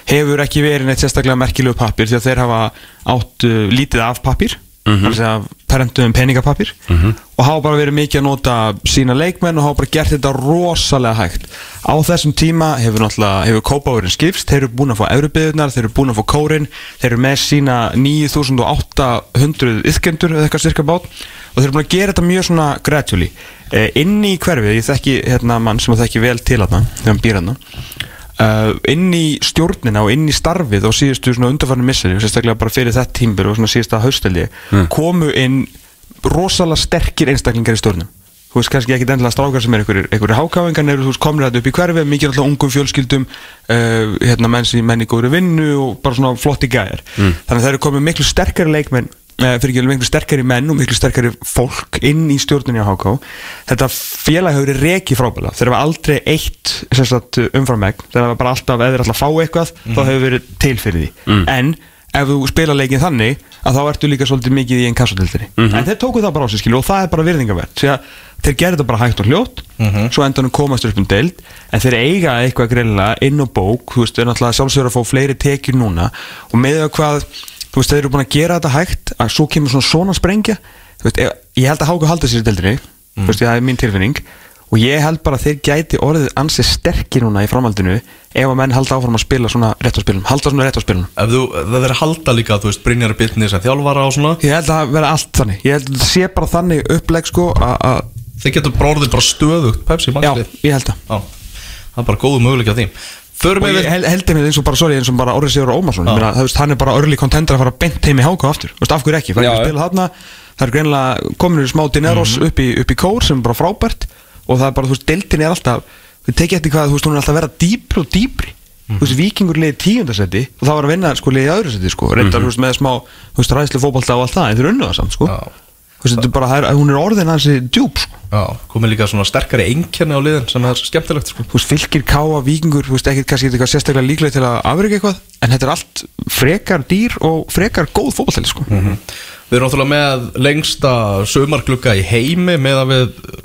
Hefur ekki verið neitt sérstaklega merkilegu pappir því að þeir hafa átt uh, lítið af pappir mm -hmm. prentuðum peningapapir og hafa bara verið mikið að nota sína leikmenn og hafa bara gert þetta rosalega hægt. Á þessum tíma hefur náttúrulega hefur kópáurinn skipst, þeir eru búin að fá eurobyðunar, þeir eru búin að fá kórin þeir eru með sína 9800 yðkendur eða eitthvað styrka bát og þeir eru búin að gera þetta mjög svona gradually. Eh, inn í hverfið, ég þekki hérna mann sem að þekki vel til hérna þegar hann býr hérna uh, inn í stjórnina og inn í starfið og síðustu undarfarni misseri sérstaklega bara fyrir þetta tímbil og svona síðasta hausteldi komu inn rosalega sterkir einstaklingar í stjórnum. Þú veist kannski ekki endilega strákar sem er einhverjir hákáingar eru þú veist komnir þetta upp í hverfi mikið alltaf ungum fjölskyldum uh, hérna menn sem menn í góðri vinnu og bara svona flotti gæjar. Þannig að það eru komið miklu sterkari leikmenn fyrir ekki miklu sterkari menn og miklu sterkari fólk inn í stjórnunni á HK þetta félag hefur reki frábæla þeir hafa aldrei eitt umframegn þeir hafa bara alltaf, þeir alltaf fá eitthvað þá hefur verið til fyrir því. En ef þú spila leikin þannig að þá ertu líka svolítið mikið í einn kassatildinni en þeir tóku það bara á sig skilu og það er bara virðingavert þeir gerðu þetta bara hægt og hljótt. Svo endanum komast upp um deild. En þeir eiga eitthvað greinlega inn á bók. Þú veist, þú veist, þeir eru búin að gera þetta hægt að svo kemur svona svona sprengja. Þú veist, ég, held að Háka halda sér í deildinni þú veist, það er mín tilfinning. Og ég held bara að þeir gæti orðið ansið sterkir núna í framhaldinu ef að menn halda áfram að spila svona réttarspilum halda svona réttarspilum Ef þú, það er halda líka, þú veist, Brynjar Bitni sem þjálfara og svona. Ég held að það vera allt þannig. Ég held að það sé bara þannig uppleg sko að Þeir getur bara orðið bara stöðugt Pepsi já, ég held að það er bara góðu möguleik á því og ég held, heldur mér eins og bara, sorry, eins og bara Orri Sigur Ómarsson, ég meina, það veist, hann er bara örli kontender að fara beint heim í háka aftur, þú veist, af hverju ekki, það er að spila þarna. Það er greinilega komin í smá dineros upp, í, upp í kór sem er bara frábært. Og það er bara, þú veist, deildin er alltaf við tekið eftir hvað, þú veist, hún er alltaf að vera dýpri og dýpri. Þú veist, vikingur liði tíundasetti og það var að vinna, sko, liði öðru seti, sko. Reyndar, þú veist, með smá, þú veist, ræðslu fótbolta og allt það, en þeir unnu það samt, sko. Já. Þetta er bara, er, hún er orðin hansi djúp, sko. Já, komið líka svona sterkari einkenni á liðin sem er skemmtilegt sko. þú veist, fylgir káa, vikingur, þú veist, ekkert kannski eitthvað sérstaklega líklega til að afrika eitthvað en þetta er allt frekar dýr og frekar góð fótballtæli, sko. Við erum náttúrulega með lengsta sömarglugga í heimi með að við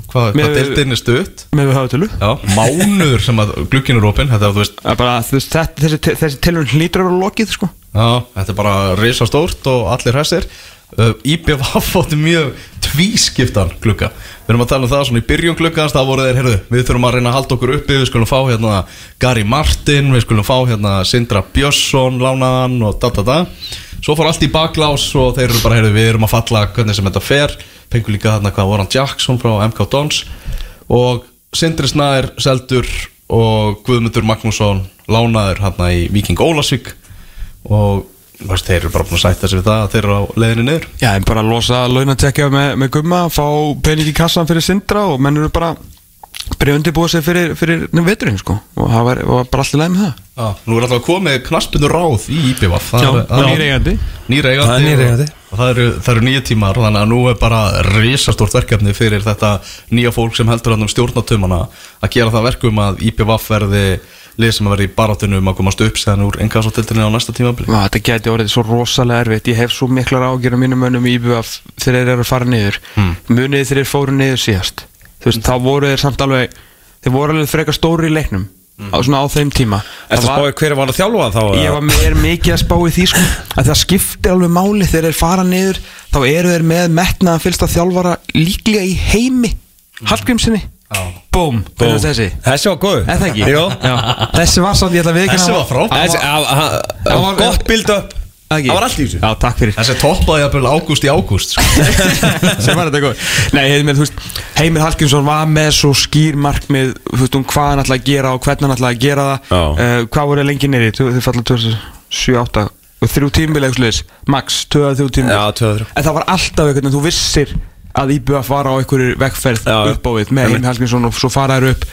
hvað, hvað deildin er stutt. með við hafa tölu Já, mánuður sem að glugginn er opinn Þetta, þú veist, Það er bara, þú veist, þetta, þessi, þessi tilhörn hlýtur að vera lokið, sko. Já, þetta er bara risastórt og allir hressir uh, IBF átti mjög tvískiptan glugga. Við erum að tala um það svona í byrjun gluggans Það voru þeir, heyrðu, við þurfum að reyna að halda okkur uppi Við skulum fá hérna Gary Martin Við skulum fá hérna Sindra Björnsson Lánaðan og da da da. Svo fór allt í baklás og þeir eru bara, heyrðu, við erum að falla hvernig sem þetta fer. Pengu líka hérna hvað Warren Jackson frá MK Dons. Og Sindri Snær, Seldur og Guðmundur Magnússon Lánaður hérna í Viking Ólasvík Og veist, þeir eru bara búin að sætta sig við það að þeir eru á leiðinni niður Já, en bara losa launatekja með, með gumma fá pening í kassan fyrir sindra og menn eru bara byrja að undirbúa sig fyrir, fyrir veturinn, sko og það var, var bara allir leið með það Já, nú er alltaf komið knaspinu ráð í IPVF Það það er- nýr eigandi. Nýr eigandi Það er nýr eigandi. og, og það eru, það eru nýja tímar þannig að nú er bara risastórt verkefni fyrir þetta nýja fólk sem heldur hann um stjórnatumana að gera það verkum að IPVF verði lið sem að verði í barátunum að komast upp séðan úr engasátildinni á næsta tímabili? Vá, Þetta geti orðið svo rosalega erfitt. Ég hef svo miklar ágjör á mínum mönnum í IBF þegar þeir eru að fara niður. Hmm. Munið þeir fóru niður síðast? Þú veist, þá voru þeir samt alveg Þeir voru alveg frekar stóri í leiknum Hmm. á, Svona á þeim tíma. Er það spáið hver var að þjálfa þá? Ég var er mikið að spá í því sko. Að það skiptir alveg máli þegar þeir fara niður þá eru þeir með metnaðan fylgst að þjálfara líklega í heimi Hallgrímsinni Búm, hvernig er þessi? Þessi var góð Er það ekki? Jó Já. Þessi var samt, ég ætla að viðkynna Þessi var var- Gott build up Ekki? Það var allt í þessu Já, takk fyrir Þessi toppaði að byrja ágúst í ágúst sko. [laughs] sem var þetta góð Nei, heimir, þú veist, Heimir Hallgrímsson var með svo skýr markmið þú veist, um hvað hann ætlaði að gera og hvernig hann ætlaði að gera það uh, Hvað voru lengi neyri? Þau falla 2007-8 og þrjú tímbilegslis Max, 2-3 tímbil Já, tvö og þrjú. En það var alltaf einhvern veginn, þú vissir að IBF var á einhverju já. upp á við með Heimir Hallgrímsson og svo fara þær upp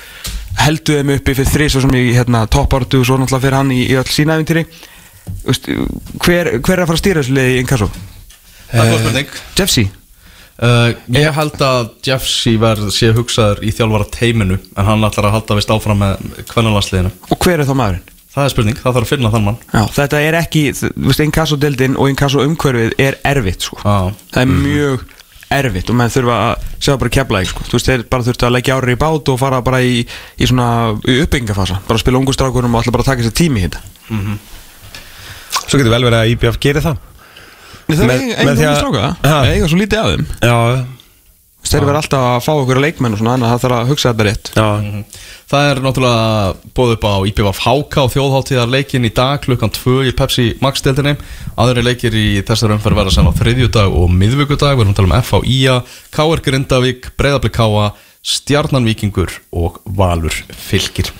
heldu þeim uppi fyrir þrís og sem í hérna, toppartu og svo náttúrulega fyrir hann í, í öll sína æfintýri hver, hver er að fara að stýra þessu liði í er góð spurning Jeffsy? Uh, ég held að Jeffsy verð sé hugsaður í þjálfara teiminu en hann ætlar að halda vist áfram með kvennalansliðinu Og hver er þá maðurinn? Það er spurning, það þarf að finna þann mann Já, þetta er ekki, þú veist, inkasso-deildin og inkasso-umhverfið er erfitt, sko. Já. Það er mjög erfitt og menn þurfa að segja bara kepla ekki, sko. Þú veist, þeir bara þurftu að leggja ári í bát og fara bara í, í svona í uppbyggingafasa, bara spila ungu strákurum og alltaf bara taka sér tími í þetta. Svo getur vel verið að IBF gerir það Það er ungi að- stráka. Það eiga svo lítið af þeim Já, Þeir verða alltaf að fá okkur leikmenn og svona Þannig að það þarf að hugsa þetta rétt. Já. Það er náttúrulega bóð upp á IPVF HK og þjóðháttíðar leikin í dag klukkan 2 í Pepsi Max deildinni. Aðri leikir í þessar umferð verða sem á þriðjudag og miðvikudag. Við erum að tala um F á IA, KR Grindavík Breiðablik Káa, Stjarnan Víkingur og Valur Fylkir.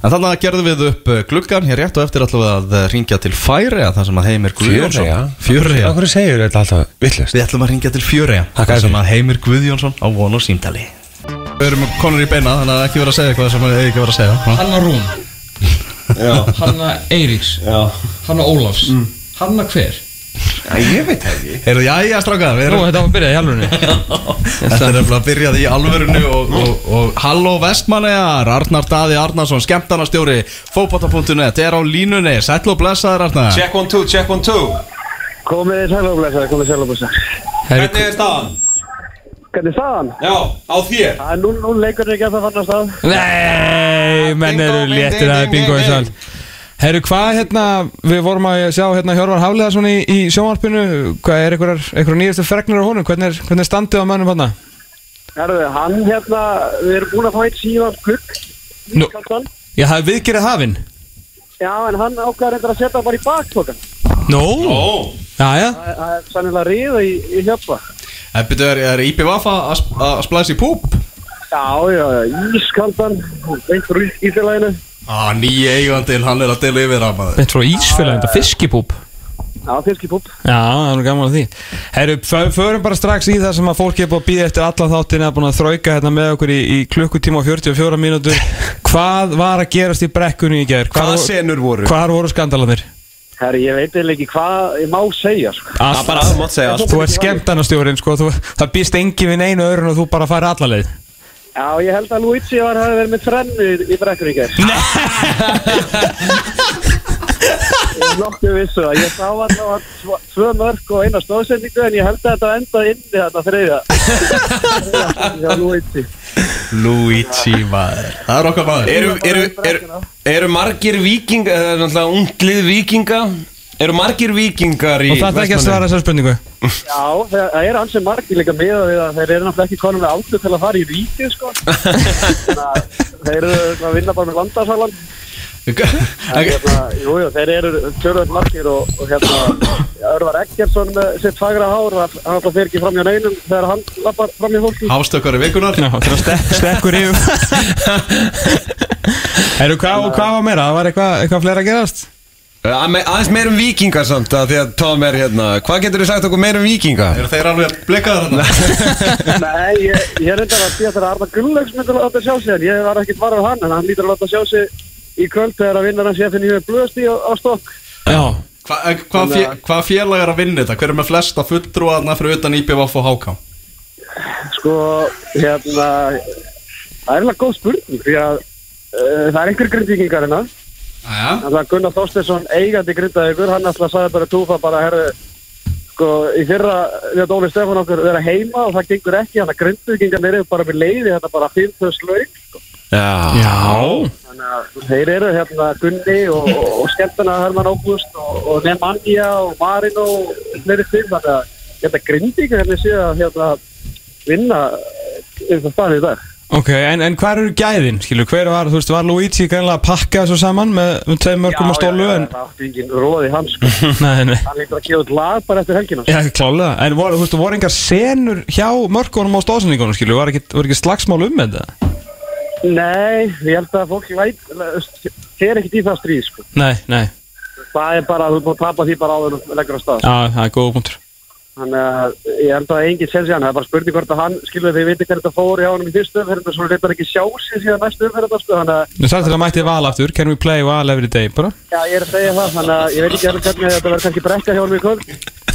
En þannig að gerðum við upp eh, gluggan hér rétt og eftir við að ringja til Færiða þar sem að Heimir Guðjónsson Fjöreja Akkur segir þetta alltaf villist Við ætlum að ringja til Fjöreja þar sem að Heimir Guðjónsson á von og símtali. Við erum konur í beina þannig að ekki vera að segja eitthvað sem við ekki vera að segja. Hanna Rún. Hanna Eiríks. Hanna Ólafs. Hanna hver? Ég veit það ekki Heyrðu, jæja strákar, við Nú, erum þetta var að byrja í alvörunni [laughs] Þetta er nefnilega að byrjað í alvörinu og, og, og Halló Vestmannegar, Arnar Daði Arnarsson, skemmtarnastjóri Fópata.net er á línunni, sætlu og blessaður Arnar Check one two, check one two Komið þið sælublesaði, komið þið sælublesaði. Hvernig er staðan? Hvernig staðan? Já, á þér Það er nú, nú leikur ekki að það fann að stað. Nei, menn eru léttir að bingo í ding. Herru, hvað hérna, við vorum að sjá hérna Hjörvar Hafleðarsson í, í sjónvarpinu Hvað er einhverjar, nýjastu fregnir á honum? Hvernig er, hvernig er standið á mönnum hann? Herðu, hann hérna, við erum búin að fá eitt síðan kukk. Nú. Ískaldan. Já, það er viðgerið hafinn Já, en hann ákvæður reyndar að setja bara í bakpokan. Nó Ó Já, já Það er sannilega riða í, í hjöpa. En byrju, er, er IPVF að í púp? Já, já, já, ískaldan, einhver í Ísfélaginu. Á, nýja eigandinn, hann er að dela yfir að maður Beint frá Ísfélagin, þetta fiskipúp Já, fiskipúp. Já, það er nú gaman að því Herru, fö- förum bara strax í það sem að fólk er búið að býða eftir alla þáttina að búin að þrauka hérna með okkur í, í klukkutíma og 44 mínútur Hvað var að gerast í brekkunni í gerð? Hvaða senur voru? Hvar voru skandalanir? Herru, ég veit eiginlega ekki hvað ég má segja, sko. Það bara að mátt segja allt Þú ert skemmtarnastjórin, sko, þú, það býst engin við neinu öðrun og þú bara færi alla leið Já, ég held að Luigi var að verið með þrennu í, í brekkunni í gerð. Ég er nokkuð vissu að ég sá alltaf tvo- tvö mörg og eina stóðsendingu en ég held að þetta endaði inni þetta þriðja. Já, Luigi. Luigi maður Það er okkar maður Eru, eru, eru, eru margir vikinga Það er náttúrulega unglið vikinga Eru margir vikingar í Og það er ekki að svara þessar spurningu Já, það er ansið margir líka með að þeir eru náttúrulega ekki konum með áttu til að fara í ríkið sko. [laughs] Þannig að þeir eru að vinna bara með landarsalan. Hérna, jú, jú, þeir eru tjörðvægt margir og, og hérna, Örvar Eggertsson með sitt fagra hár, hann hann alltaf fer ekki fram hjá neinum þegar hann lappar fram hjá fólki. Hafstökkar í vikunar Já, það er að stek, stekkur yfir [laughs] Herru, hvað, var meira? Var eitthvað, eitthvað fleira að gerast? Að me- Aðeins meir um vikinga samt að Því að Tom er hérna Hvað getur þið sagt okkur meir um vikinga? Eru þeir alveg blekaðar hann? [laughs] Nei, ég, ég er reyndar að því að það er Arna Gullaugs myndi að láta sjá sig en ég var ekkert varður hann en hann lítur að láta sjá sig í kvöld þegar að vinna hans ég finn ég blöðst í á, á stokk. Já Hvað hva fjö, hva félag er að vinna þetta? Hver er með flesta fulltrúaðna fyrir utan IPVF og HK? Sko, hérna, það er alveg góð spurning því að uh, það er einhver grindvíkingar hérna. Það er Gunnar Þorsteinsson eigandi grindaðugur, hann alltaf sagði bara túfa bara, herru, sko, í fyrra við að Óli Stefán okkur vera heima og það gengur ekki, hann að grindvíkingar eru bara með leiði þetta bara 5.000 laug, sko. Já Já Þannig að þeir eru hérna Gunni og, og, og skemmtuna Herman Ágúst og, og Nemanja og Marin og fleiri til þannig að þetta grindíka hérna séu að hérna vinna yfir það staðið í dag. Ok, en, en hvað eru gæðin, skilur, hver var, þú veist, var Luigi greinlega að pakka þessu saman með um tveim mörgum á stólu, en, það átti engin róði hans sko. [laughs] nei, nei, hann lítur að gefa út lag bara eftir helgina sko. já, klálega, en voru, þú veist, voru engar senur hjá mörgunum á stóðsendingunum, skilur, var ekki, var ekki slagsmál um þetta? Nei, ég held að fólk læt fer ekkert í það stríð sko. Nei, nei, það er bara, þú er búin að tapa því bara áður og leggur á stað já, það er góða punktur. Þannig að ég held að enginn sensi hann, það er bara spurning hvort að hann, skilur þið viti hvernig þetta fór hjá hann í fyrstu umferðinu, svo reyndar ekki sjá sig síðan næstu umferðinu, sko, þannig að, Nú sagði til að mætti val aftur, can we play val every day, bara? já, ég er að segja það, þannig að ég veit ekki alveg hvernig þetta verður kannski brekka hjá hann í kvöld,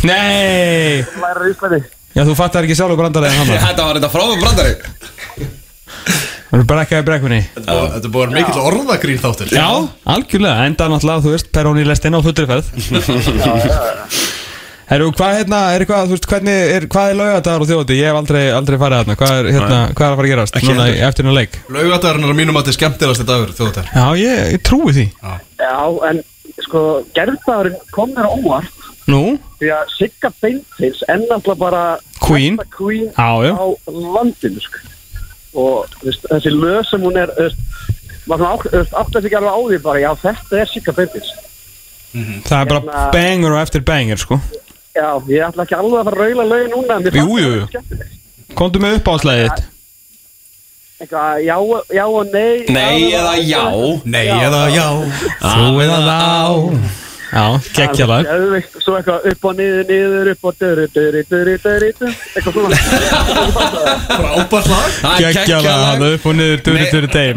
Nei, læra í Íslandi. já, þú fattar ekki sjálfur brandarlega [laughs] hann, Þetta var þetta frábæð brandari [laughs] [laughs] er er á. Herru, hvað hérna, er eitthvað, þú veist, hvernig, er, hvað er laugadagur og þjóti? Ég hef aldrei, aldrei farið þarna, hvað er, hérna, hvað er að fara að gerast? Ekki Núna í- heldur. eftir hennar leik. Laugadagurinn er að mínum að þetta er skemmtilegasti dagur þjóðatar Já, ég, ég trúi því. Já, en sko, gerðdagurinn kom mér á óvart Nú, því að Sigga Beinteins er náttúrulega bara Queen. besta queen Já, já. á landinu sko. og þú veist, þessi lög sem hún er þú veist, maður svona átt- þú veist, átt að ekki alveg á því bara, já þetta er Sigga Beinteins það er bara Hérna- banger og eftir banger sko já, ég ætla ekki alveg að fara að raula lögin núna en mér Jú, fannst jú, það jú. skemmtilegt. Komdu með þitt. Eitthvað, já, já og nei Nei eða já. Nei eða já. Þú eða þá Já, geggjalag Geðveikt, Svo eitthvað upp og niður, niður, upp og döru, döru, döru, döru Eitthvað svona. Frábært lag. Hann geggjalag. upp og niður, duri, duri, deg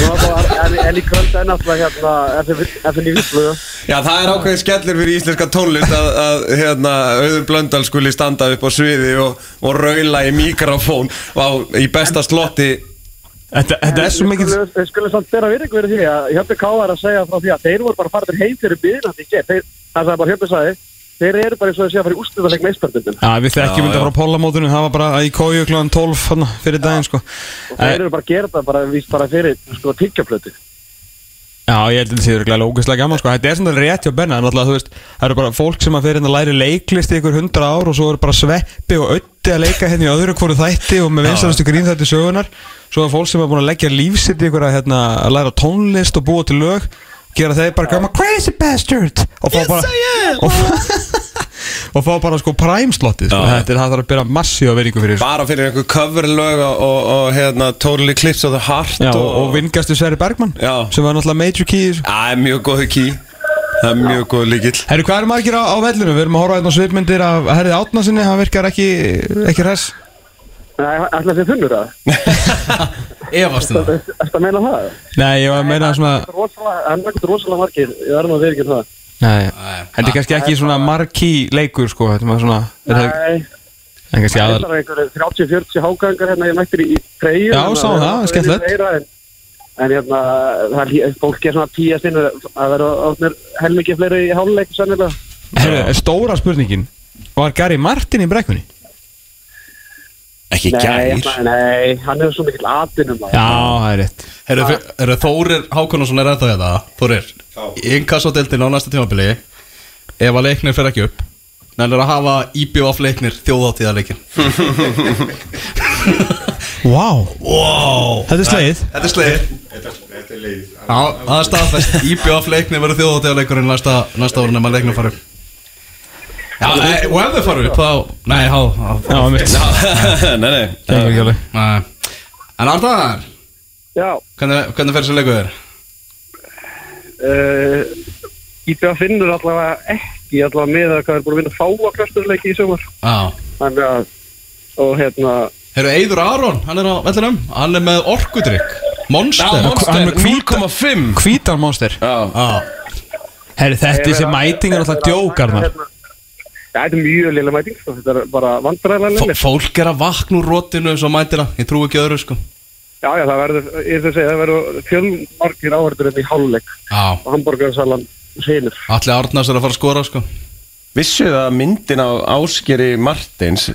Svo bara, en, en í kvöld er náttúrulega hérna FN í Víslu Já, það er ákveðin skellir fyrir íslenska tónlist að, að hérna, Auður Blöndal skuli standa upp á sviði og, og raula í mikrofón á, í besta slotti. Þetta þetta er svo mikið Við skulum samt bera virðing verið því að Hjöppi Ká er að segja frá því að þeir voru bara farin heim fyrir byðinandi Það sagði bara Hjöppi sagði Þeir eru bara eins og þessi að fara í úrstuðaleg meistarbundin Já, við þekkjum þetta frá pólamótunum Það var bara í kóju kl. 12 hana, fyrir daginn sko. Og þeir eru bara að gera þetta bara víst bara fyrir sko tyggjaplötu Já, ég held að þetta sé glæðilega ógeðslega gaman sko. Þetta er svona rétt hjá Benna náttúrulega, þú veist, Það eru bara fólk sem að fyrir að læri leiklist í ykkur hundra ár og svo eru bara sveppi og ötti að leika hérna í öðru hverju þætti og með vinstarastu grín þætti sögunar Svo er fólk sem er búin að leggja lífsitt í ykkur að, hérna, að læra tónlist og búa til lög gera þeir bara gama crazy bastard og fá bara og, [laughs] og fá bara sko prime slottið sko. Þetta er það þarf að byrja massíu að veringu fyrir bara fyrir einhver coverlög og, og, og hérna, Totally Clips of the Heart Já, og, og, og vingastu Sverri Bergmann Já. sem var náttúrulega major key í þessu. Það er mjög góð key Það er mjög góð líkill Herru, hvað eru margir á, á vellinu? Við erum að horfa hérna á svipmyndir af herrið átnasinni, hann virkar ekki, ekki res Nei, ætla þið þunnur það Efast um það Þetta að meina það? Nei, ég var að meina svona hann er rosalega margir Ég verðum að vera ekki það. Nei, þetta er kannski ekki svona marquee leikur sko Þetta er svona er- Nei, það er einhverju 30-40 hágangar hérna Ég mættir í, í treyju. Já, sá það, skemmtilegt. en, en hérna, það er fólk er svona tíast inn að vera átnir helmikið fleiri í háluleik sannilega stóra spurningin Var Gary Martin í brekkunni? Ekki Nei, gær. hérna, nei, hann er svo mikill atinum Já, það er rétt. Herru, Þórir Hákonarsson er ennþá þetta Þórir, í inkassodeildin á næsta tímabili Ef að leiknir fer ekki upp Nennir að hafa IBF leiknir þjóðáttíðarleikin [laughs] Vá, Wow þetta er sleið Þetta er sleið Já, það er staðfest. IBF leiknir verður þjóðáttíðarleikurinn næsta, næsta árin ef maður leiknir e, og ef þau fara upp þá Nei, há, há Já, mitt [laughs] Nei, nei. Kemur ekki alveg. Nei. En Arðar, Já, hvernig, hvernig fer þessi leikur þér? uh, IBA finnur allavega ekki allavega með að hvað er búin að vinna fáa klasturleiki í sumar. Já. Þannig að, og hérna Herru, Eidur Aron, hann er á vellinum. Hann er með orkudrykk. Monster. Hann er með 0,5 Hvítar monster. Já. Herru, þetta þessi mæting er alltaf djókarnar Hérna, Já, þetta er mjög liðlega mæting, sko. þetta er bara vandræðilega liðlega. fólk er að vakna úr rótinu svo mætir það, ég trú ekki öðru sko Já, já, það verður, ég þess að segja, það verður fjölmargir áhörður enn í háluleik Já, og hambúrgarsalan sinur. allir Arnars er að fara að skora sko Vissuð að myndin á Áskeri Martins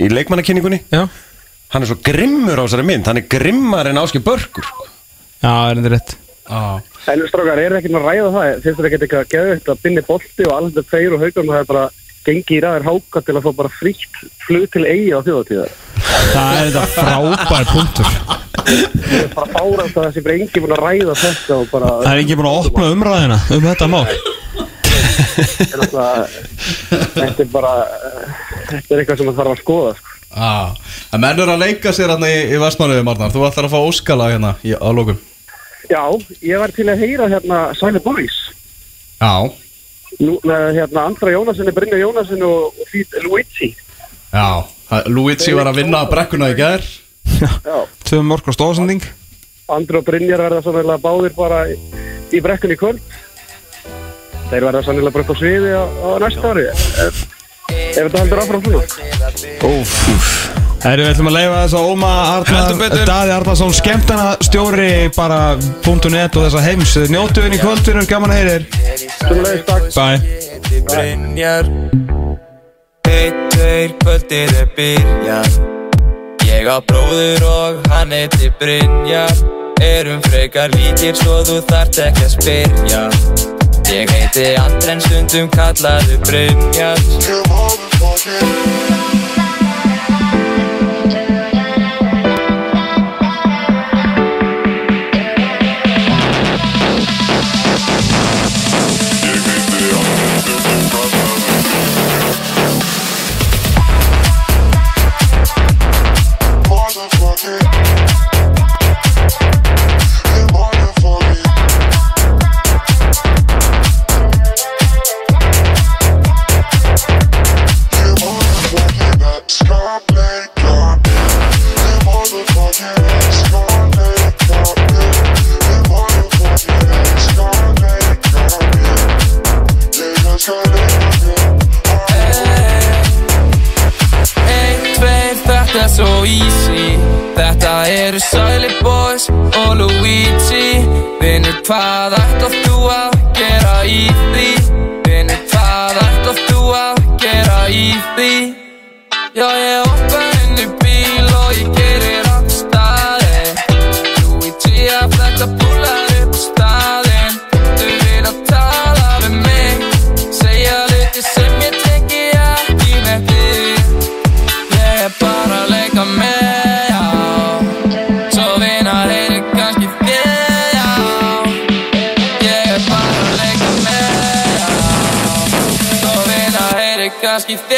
Í leikmannakynningunni Já, Hann er svo grimmur á þessari mynd Hann er grimmar en Ásker Börkur sko. já, er þetta rétt En strákar, er ekki að ræða það, finnst þér ekki eitthvað að geða þetta að binni bolti og þetta tveir og haugarn það er bara gengi í ræðir háka til að fá bara frítt flug til eigi á þjóðatíða. Það er þetta frábær punktur. Það er bara fárast að þessi bara engi búin að ræða þetta og bara... Það er ekki búin að opna umræðina um þetta mál. Þetta er bara, þetta er eitthvað sem það þarf að skoða, sko. já. En menn er að leika sér hérna í, í Vestmanniðum Arnar. Þú ætlar að fá óskala hérna í, á lókum Já, ég var til að heyra hérna Sæli Boris. Já, Nú, hérna Andra Jónasinni, Brynja Jónasinni og, og Fít Luigi. já Luigi var að vinna brekkuna í gær Já, Tvö mörg og stóðsending Andra og Brynjar verða sannlega báðir bara í, í brekkunni í kvöld. Þeir verða sannlega bara upp á sviði á, á næsta ári. Ef, þetta heldur áfram svona. Herru, við ætlum að leifa þess að Óma Arnar. Daði Arnarsson skemmtana stjóri bara .net og þessa heims. Njótu henni í kvöldinu, gaman að heyrir Sumulegis takk. Bye. Brynjar. Eitt, tveir, kvöldið er byrjað. Ég á bróður og hann heiti Brynjar. Erum frekar líkir svo þú þart ekki að spyrja. Ég heiti Andri en stundum kallaðu Brynjar Ein, tveir, þetta er svo easy Þetta eru Silent Boys og Luigi Vinnur, hvað ætlar þú að gera í því? Heyri kannski þér,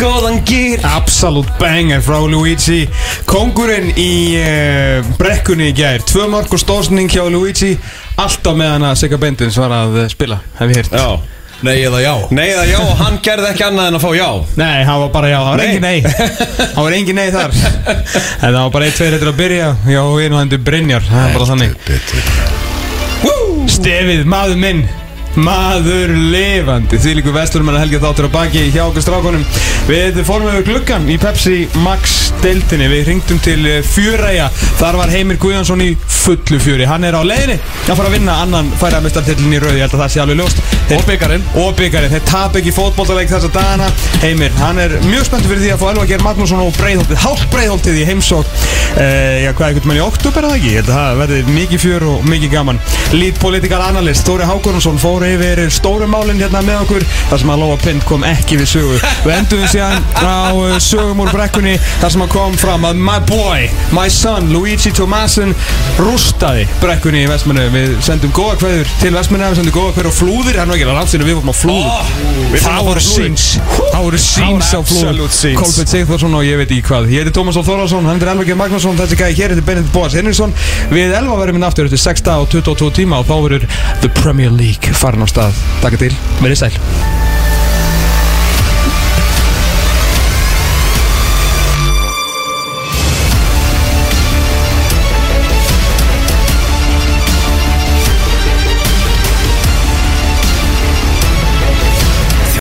góðan gýr Absolute banger frá Luigi. Kongurinn í uh, brekkunni í gær. Tvö mark og stóðsning hjá Luigi. Alltaf meðan að Sigga Bendins var að eh, spila Hef ég Já. Nei eða já. Nei eða já, hann gerði ekki annað en að fá já. Nei, það var bara já, það var engin nei. [laughs] Það var engin nei þar. [laughs] En það var bara eitt, tveir hættir að byrja. Já, og einu hendur Brynjar. Það er bara þannig. Stefið, maður minn Maður lifandi Því líku vesturum að helga þáttur á baki hjá okkur strákonum Við fórum við gluggan í Pepsi Max deildinni. Við ringdum til eh, Fjöræja Þar var Heimir Guðjónsson í fullu fjöri. Hann er á leiðinni. Að fara að vinna annan færaðmistartillin í rauð Ég held að það sé alveg ljóst. Þeir- Og bikarinn. Og byggarinn, þeir tap ekki fótbollaleik þessa dagana. Heimir, hann er mjög spenntur fyrir því að fá Elva Geir Magnússon og Breiðholtið Hálf Breiðholtið í heimsók uh, Já, hvað, einhvern veginn í oktober fór yfir stóru málinn hérna með okkur þar sem að Lóa Pind kom ekki við sögu. Við endum við síðan á uh, sögum úr brekkunni þar sem að kom fram að my boy, my son, Luigi Tomasin rústaði brekkunni í Vestmannu Við sendum góða kveður til Vestmannu við sendum góða kveður á flúðir, hann var ekki að langt sinni við fórum á flúðir Það voru síns Það voru síns á scenes. Kolbjörn Sigþórsson og ég veit ekki hvað. Ég heiti Tómas Ól Þórðarsson, hann er Elvar Geir Magnússon Þessi gæði hér heitir Benedikt Bóas Henriksson Við Elva verðum inn aftur eftir 6 dag og 22 tíma og þá verður The Premier League farin á stað. Takk til, verið sæl